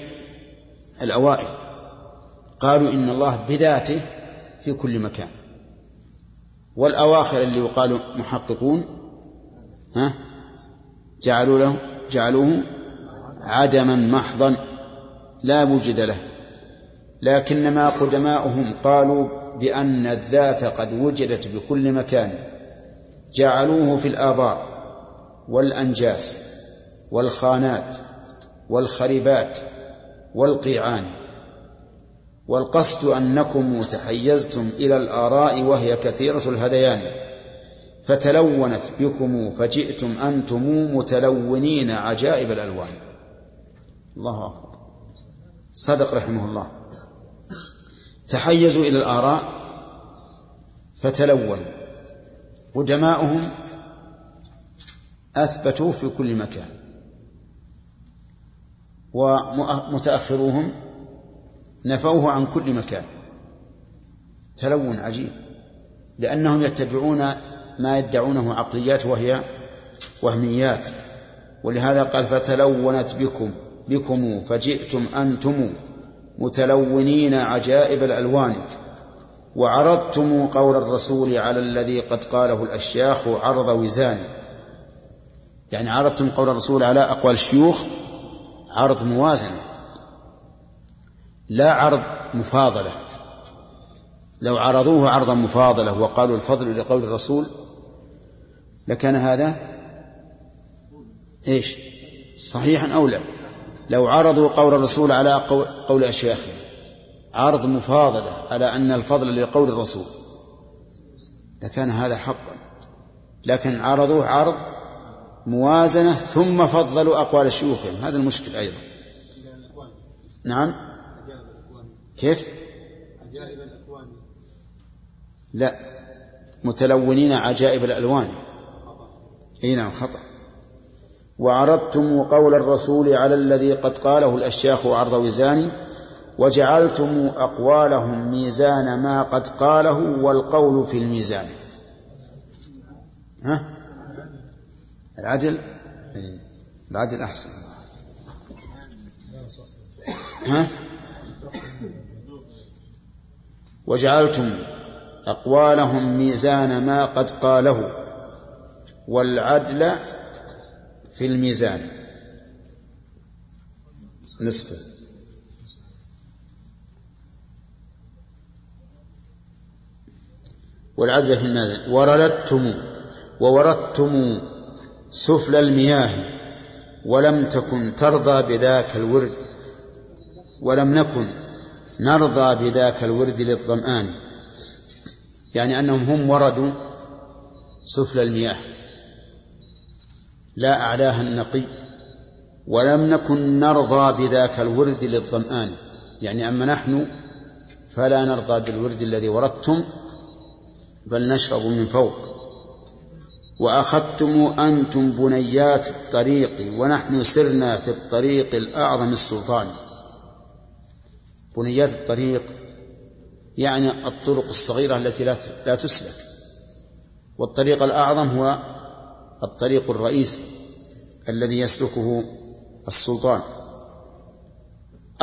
الأوائل قالوا إن الله بذاته في كل مكان. والأواخر اللي يقال محققون ها جعلوا له جعلوه عدما محضا لا وجد له. لكنما قدماؤهم قالوا بأن الذات قد وجدت بكل مكان. جعلوه في الآبار والأنجاس والخانات والخربات والقيعان. والقصد أنكم تحيزتم إلى الآراء وهي كثيرة الهذيان. فتلونت بكم فجئتم أنتم متلونين عجائب الألوان. الله أكبر. صدق رحمه الله. تحيزوا إلى الآراء فتلونوا قدماؤهم أثبتوا في كل مكان ومتأخروهم نفوه عن كل مكان. تلون عجيب لأنهم يتبعون ما يدعونه عقليات وهي وهميات. ولهذا قال فتلونت بكم بكم فجئتم أنتم متلونين عجائب الألوان وعرضتم قول الرسول على الذي قد قاله الأشياخ عرض وزان. يعني عرضتم قول الرسول على أقوال الشيوخ عرض موازنة لا عرض مفاضلة. لو عرضوه عرضا مفاضلة وقالوا الفضل لقول الرسول لكان هذا إيش؟ صحيحا أو لا؟ لو عرضوا قول الرسول على قول اشياخهم عرض مفاضلة على أن الفضل لقول الرسول. لكان هذا حقا. لكن عرضوه عرض موازنة ثم فضلوا أقوال شيوخهم. هذا المشكل أيضا. نعم؟ كيف؟ لا. متلونين عجائب الألوان. إي نعم خطأ. وعرضتم قول الرسول على الذي قد قاله الأشياخ عرض وزان وجعلتم أقوالهم ميزان ما قد قاله والقول في الميزان. ها؟ العدل؟ العدل أحسن. ها؟ وجعلتم أقوالهم ميزان ما قد قاله والعدل في الميزان. نصفه. والعدل في الميزان. ورددتم ووردتم سفل المياه ولم تكن ترضى بذاك الورد ولم نكن نرضى بذاك الورد للظمآن يعني أنهم هم وردوا سفل المياه. لا أعلاها النقي ولم نكن نرضى بذاك الورد للظمآن يعني أما نحن فلا نرضى بالورد الذي وردتم بل نشرب من فوق. وأخذتم أنتم بنيات الطريق ونحن سرنا في الطريق الأعظم السلطان. بنيات الطريق يعني الطرق الصغيرة التي لا تسلك. والطريق الأعظم هو الطريق الرئيسي الذي يسلكه السلطان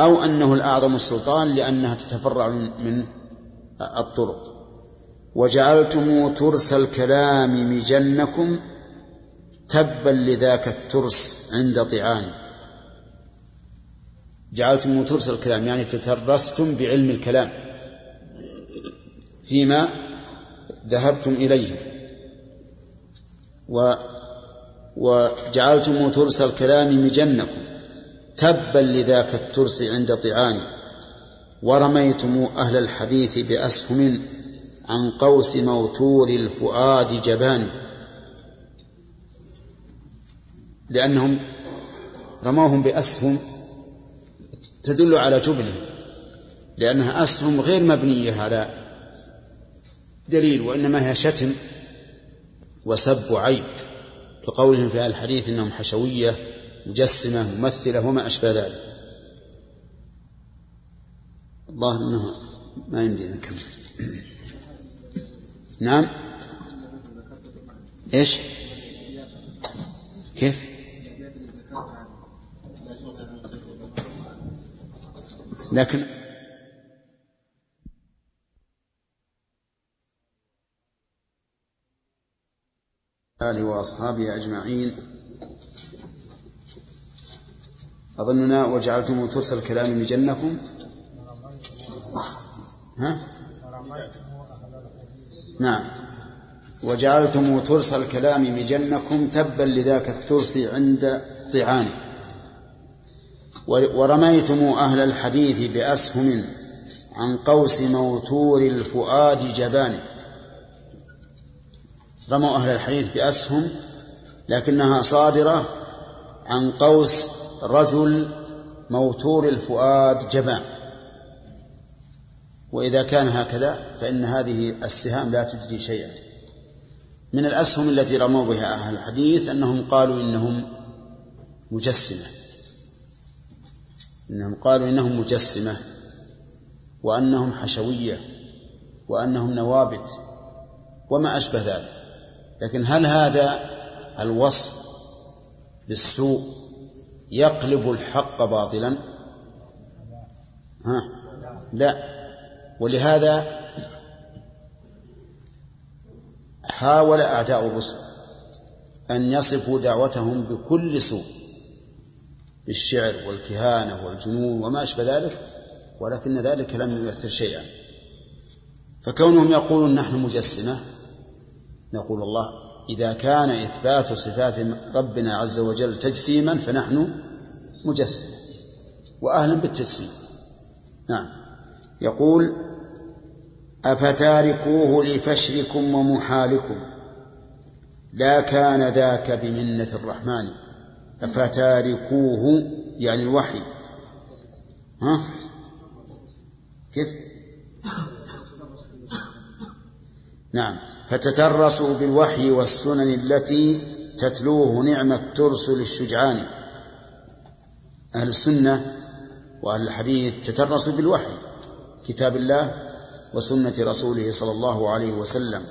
أو أنه الأعظم السلطان لأنها تتفرع من الطرق. وجعلتم ترس الكلام مجنكم تبا لذاك الترس عند طعان جعلتم ترس الكلام يعني تترستم بعلم الكلام فيما ذهبتم إليه. و وجعلتم ترس الكلام مجنكم تبا لذاك الترس عند طعان ورميتم أهل الحديث بأسهم عن قوس موتور الفؤاد جبان. لأنهم رموهم بأسهم تدل على جبنهم لأنها أسهم غير مبنية على دليل وإنما هي شتم. وسب وعيب كقولهم في الحديث إنهم حشوية مجسمة ممثلة وما أشبه ذلك. الله إنه ما يمدينا نكمل نعم. إيش؟ كيف؟ لكن آله وأصحابه أجمعين. أظننا وجعلتم ترس الكلام مجنكم ها؟ نعم. وجعلتم ترس الكلام مجنكم تبا لذاك الترس عند طعانه ورميتم أهل الحديث بأسهم عن قوس موتور الفؤاد جبان رموا أهل الحديث بأسهم لكنها صادرة عن قوس رجل موتور الفؤاد جبان. وإذا كان هكذا فإن هذه السهام لا تجري شيئا. من الأسهم التي رموا بها أهل الحديث أنهم قالوا إنهم مجسمة. إنهم قالوا إنهم مجسمة وأنهم حشوية وأنهم نوابت وما أشبه ذلك. لكن هل هذا الوصف بالسوء يقلب الحق باطلا؟ ها؟ لا. ولهذا حاول أعداء الرسل أن يصفوا دعوتهم بكل سوء بالشعر والكهانة والجنون وما أشبه ذلك ولكن ذلك لم يؤثر شيئا. فكونهم يقولون نحن مجسمة نقول الله إذا كان إثبات صفات ربنا عز وجل تجسيما فنحن مجسمة وأهلا بالتجسيم. نعم. يقول أفتاركوه لفشركم ومحالكم؟ لا كان ذاك بمنة الرحمن. أفتاركوه يعني الوحي. ها؟ كيف؟ نعم. فتترسوا بالوحي والسنن التي تتلوه نعم الترس للشجعان. أهل السنة وأهل الحديث تترسوا بالوحي كتاب الله وسنة رسوله صلى الله عليه وسلم.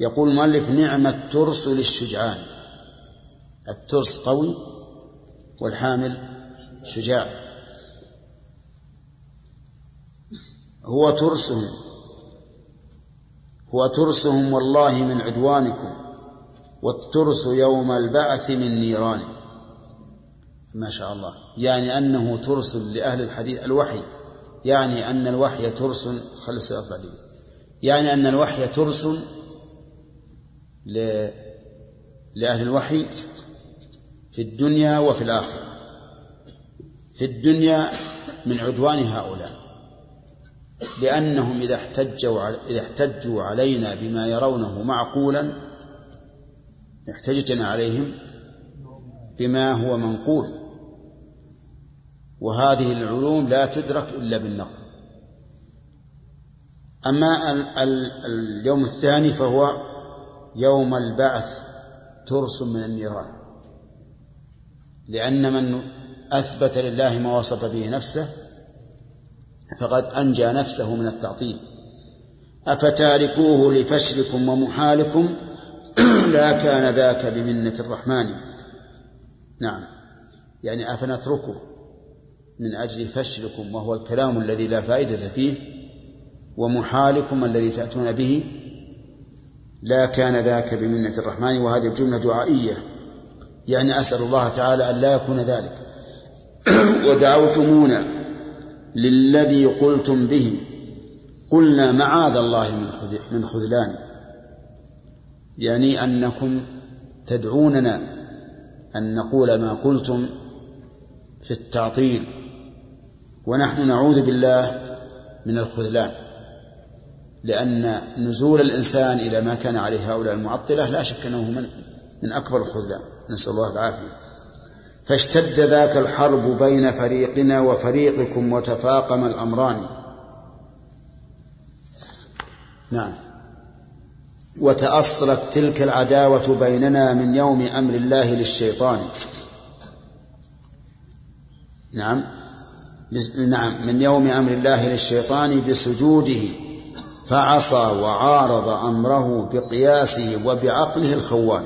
يقول المؤلف نعم الترس للشجعان. الترس قوي والحامل شجاع. هو ترسهم. هو ترسهم والله من عدوانكم والترس يوم البعث من نيران. ما شاء الله. يعني أنه ترس لأهل الحديث الوحي. يعني أن الوحي ترس خل السياق بعدين. يعني أن الوحي ترس. لأهل الوحي في الدنيا وفي الآخرة. في الدنيا من عدوان هؤلاء. لأنهم إذا احتجوا إذا احتجوا علينا بما يرونه معقولا احتججنا عليهم بما هو منقول. وهذه العلوم لا تدرك إلا بالنقل. أما اليوم الثاني فهو يوم البعث ترس من النيران. لأن من أثبت لله ما وصف به نفسه فقد أنجى نفسه من التعطيل. أفتاركوه لفشلكم ومحالكم؟ لا كان ذاك بمنة الرحمن. نعم. يعني أفنتركه من أجل فشلكم وهو الكلام الذي لا فائدة فيه ومحالكم الذي تأتون به؟ لا كان ذاك بمنة الرحمن. وهذه الجملة دعائية. يعني أسأل الله تعالى أن لا يكون ذلك. ودعوتمونا. للذي قلتم به. قلنا معاذ الله من خذلان. يعني أنكم تدعوننا أن نقول ما قلتم في التعطيل. ونحن نعوذ بالله من الخذلان. لأن نزول الإنسان إلى ما كان عليه هؤلاء المعطلة لا شك أنه من من أكبر الخذلان. نسأل الله العافية. فاشتد ذاك الحرب بين فريقنا وفريقكم وتفاقم الأمران. نعم. وتأصلت تلك العداوة بيننا من يوم أمر الله للشيطان. نعم. نعم. من يوم أمر الله للشيطان بسجوده فعصى وعارض أمره بقياسه وبعقله الخوان.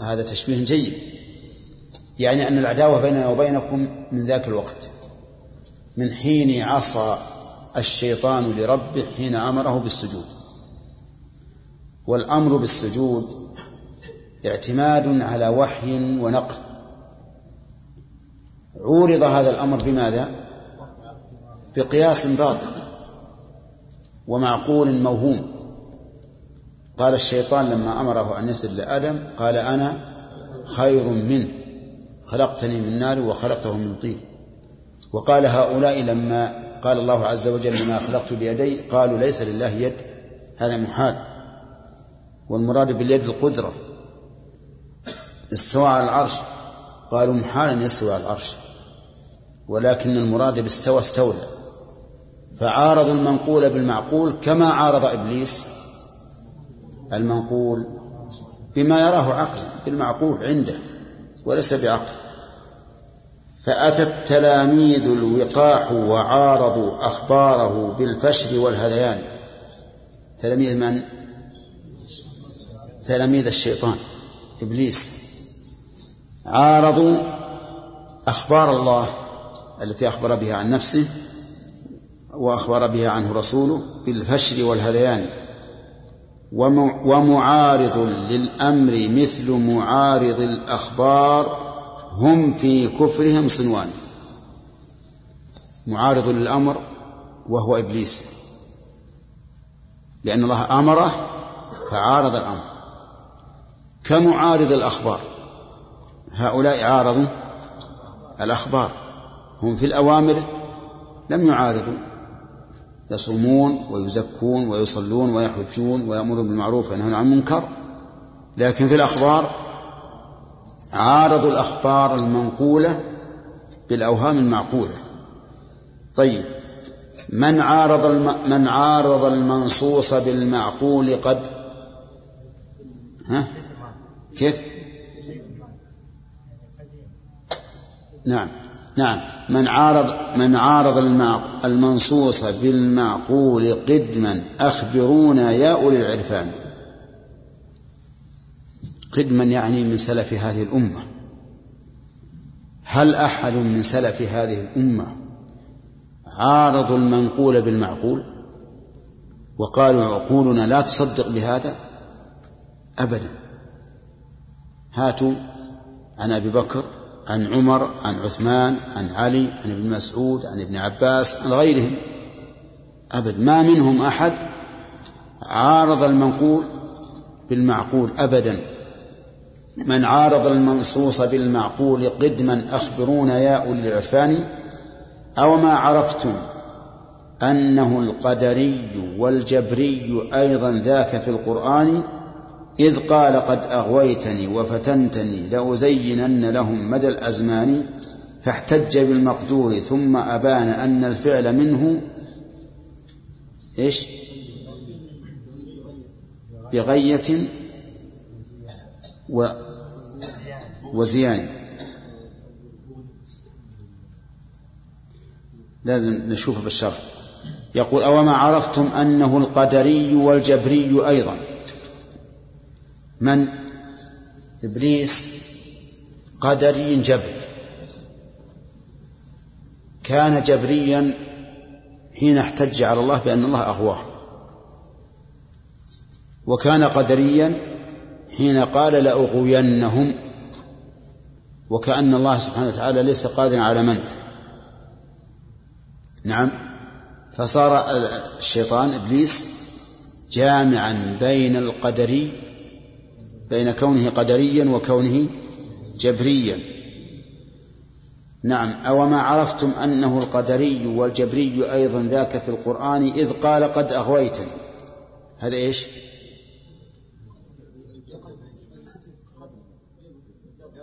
هذا تشبيه جيد. يعني أن العداوة بيننا وبينكم من ذاك الوقت. من حين عصى الشيطان لربه حين أمره بالسجود. والأمر بالسجود اعتماد على وحي ونقل. عورض هذا الأمر بماذا؟ بقياس باطل ومعقول موهوم. قال الشيطان لما أمره أن يسجد لآدم قال أنا خير منه. خلقتني من نار وخلقته من طين. وقال هؤلاء لما قال الله عز وجل لما خلقت بيدي قالوا ليس لله يد. هذا محال. والمراد باليد القدرة. استوى على العرش. قالوا محال أن يستوى على العرش. ولكن المراد باستوى استولى. فعارضوا المنقول بالمعقول كما عارض إبليس المنقول بما يراه عقلا بالمعقول عنده وليس بعقل. فأتى التلاميذ الوقاح وعارضوا أخباره بالفشل والهذيان. تلاميذ من؟ تلاميذ الشيطان إبليس. عارضوا أخبار الله التي أخبر بها عن نفسه وأخبر بها عنه رسوله بالفشل والهذيان. ومعارض للأمر مثل معارض الأخبار هم في كفرهم صنوان. معارض للأمر وهو إبليس. لأن الله أمره فعارض الأمر. كمعارض الأخبار هؤلاء عارضوا الأخبار. هم في الأوامر لم يعارضوا. يصومون ويزكون ويصلون ويحجون ويأمرون بالمعروف وينهون عن المنكر. لكن في الأخبار عارضوا الأخبار المنقولة بالأوهام المعقولة. طيب من عارض الم... من عارض المنصوص بالمعقول قد؟ ها؟ كيف؟ نعم نعم. من عارض من عارض المنصوص بالمعقول قدما أخبرونا يا أولي العرفان. قدما يعني من سلف هذه الأمة. هل أحد من سلف هذه الأمة عارضوا المنقول بالمعقول؟ وقالوا عقولنا لا تصدق بهذا؟ أبدا. هاتوا عن أبي بكر عن عمر عن عثمان عن علي عن ابن مسعود عن ابن عباس عن غيرهم. أبد. ما منهم أحد عارض المنقول بالمعقول أبدا. من عارض المنصوص بالمعقول قدما أخبرونا يا أولي العرفان أو ما عرفتم أنه القدري والجبري أيضا ذاك في القرآن إذ قال قد أغويتني وفتنتني لأزينن لهم مدى الأزمان فاحتج بالمقدور ثم أبان أن الفعل منه إيش؟ بغية و وزيان. لازم نشوفه بالشرح. يقول أوما عرفتم أنه القدري والجبري أيضا؟ من؟ إبليس. قدري جبري. كان جبريا حين احتج على الله بأن الله أغواه. وكان قدريا حين قال لأغوينهم وكأن الله سبحانه وتعالى ليس قادرا على منعه نعم. فصار الشيطان إبليس جامعا بين القدري بين كونه قدريا وكونه جبريا. نعم. أوما عرفتم أنه القدري والجبري أيضا ذاك في القرآن إذ قال قد أغويتني. هذا إيش؟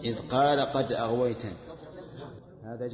إذ قال قد أغويتني. هذا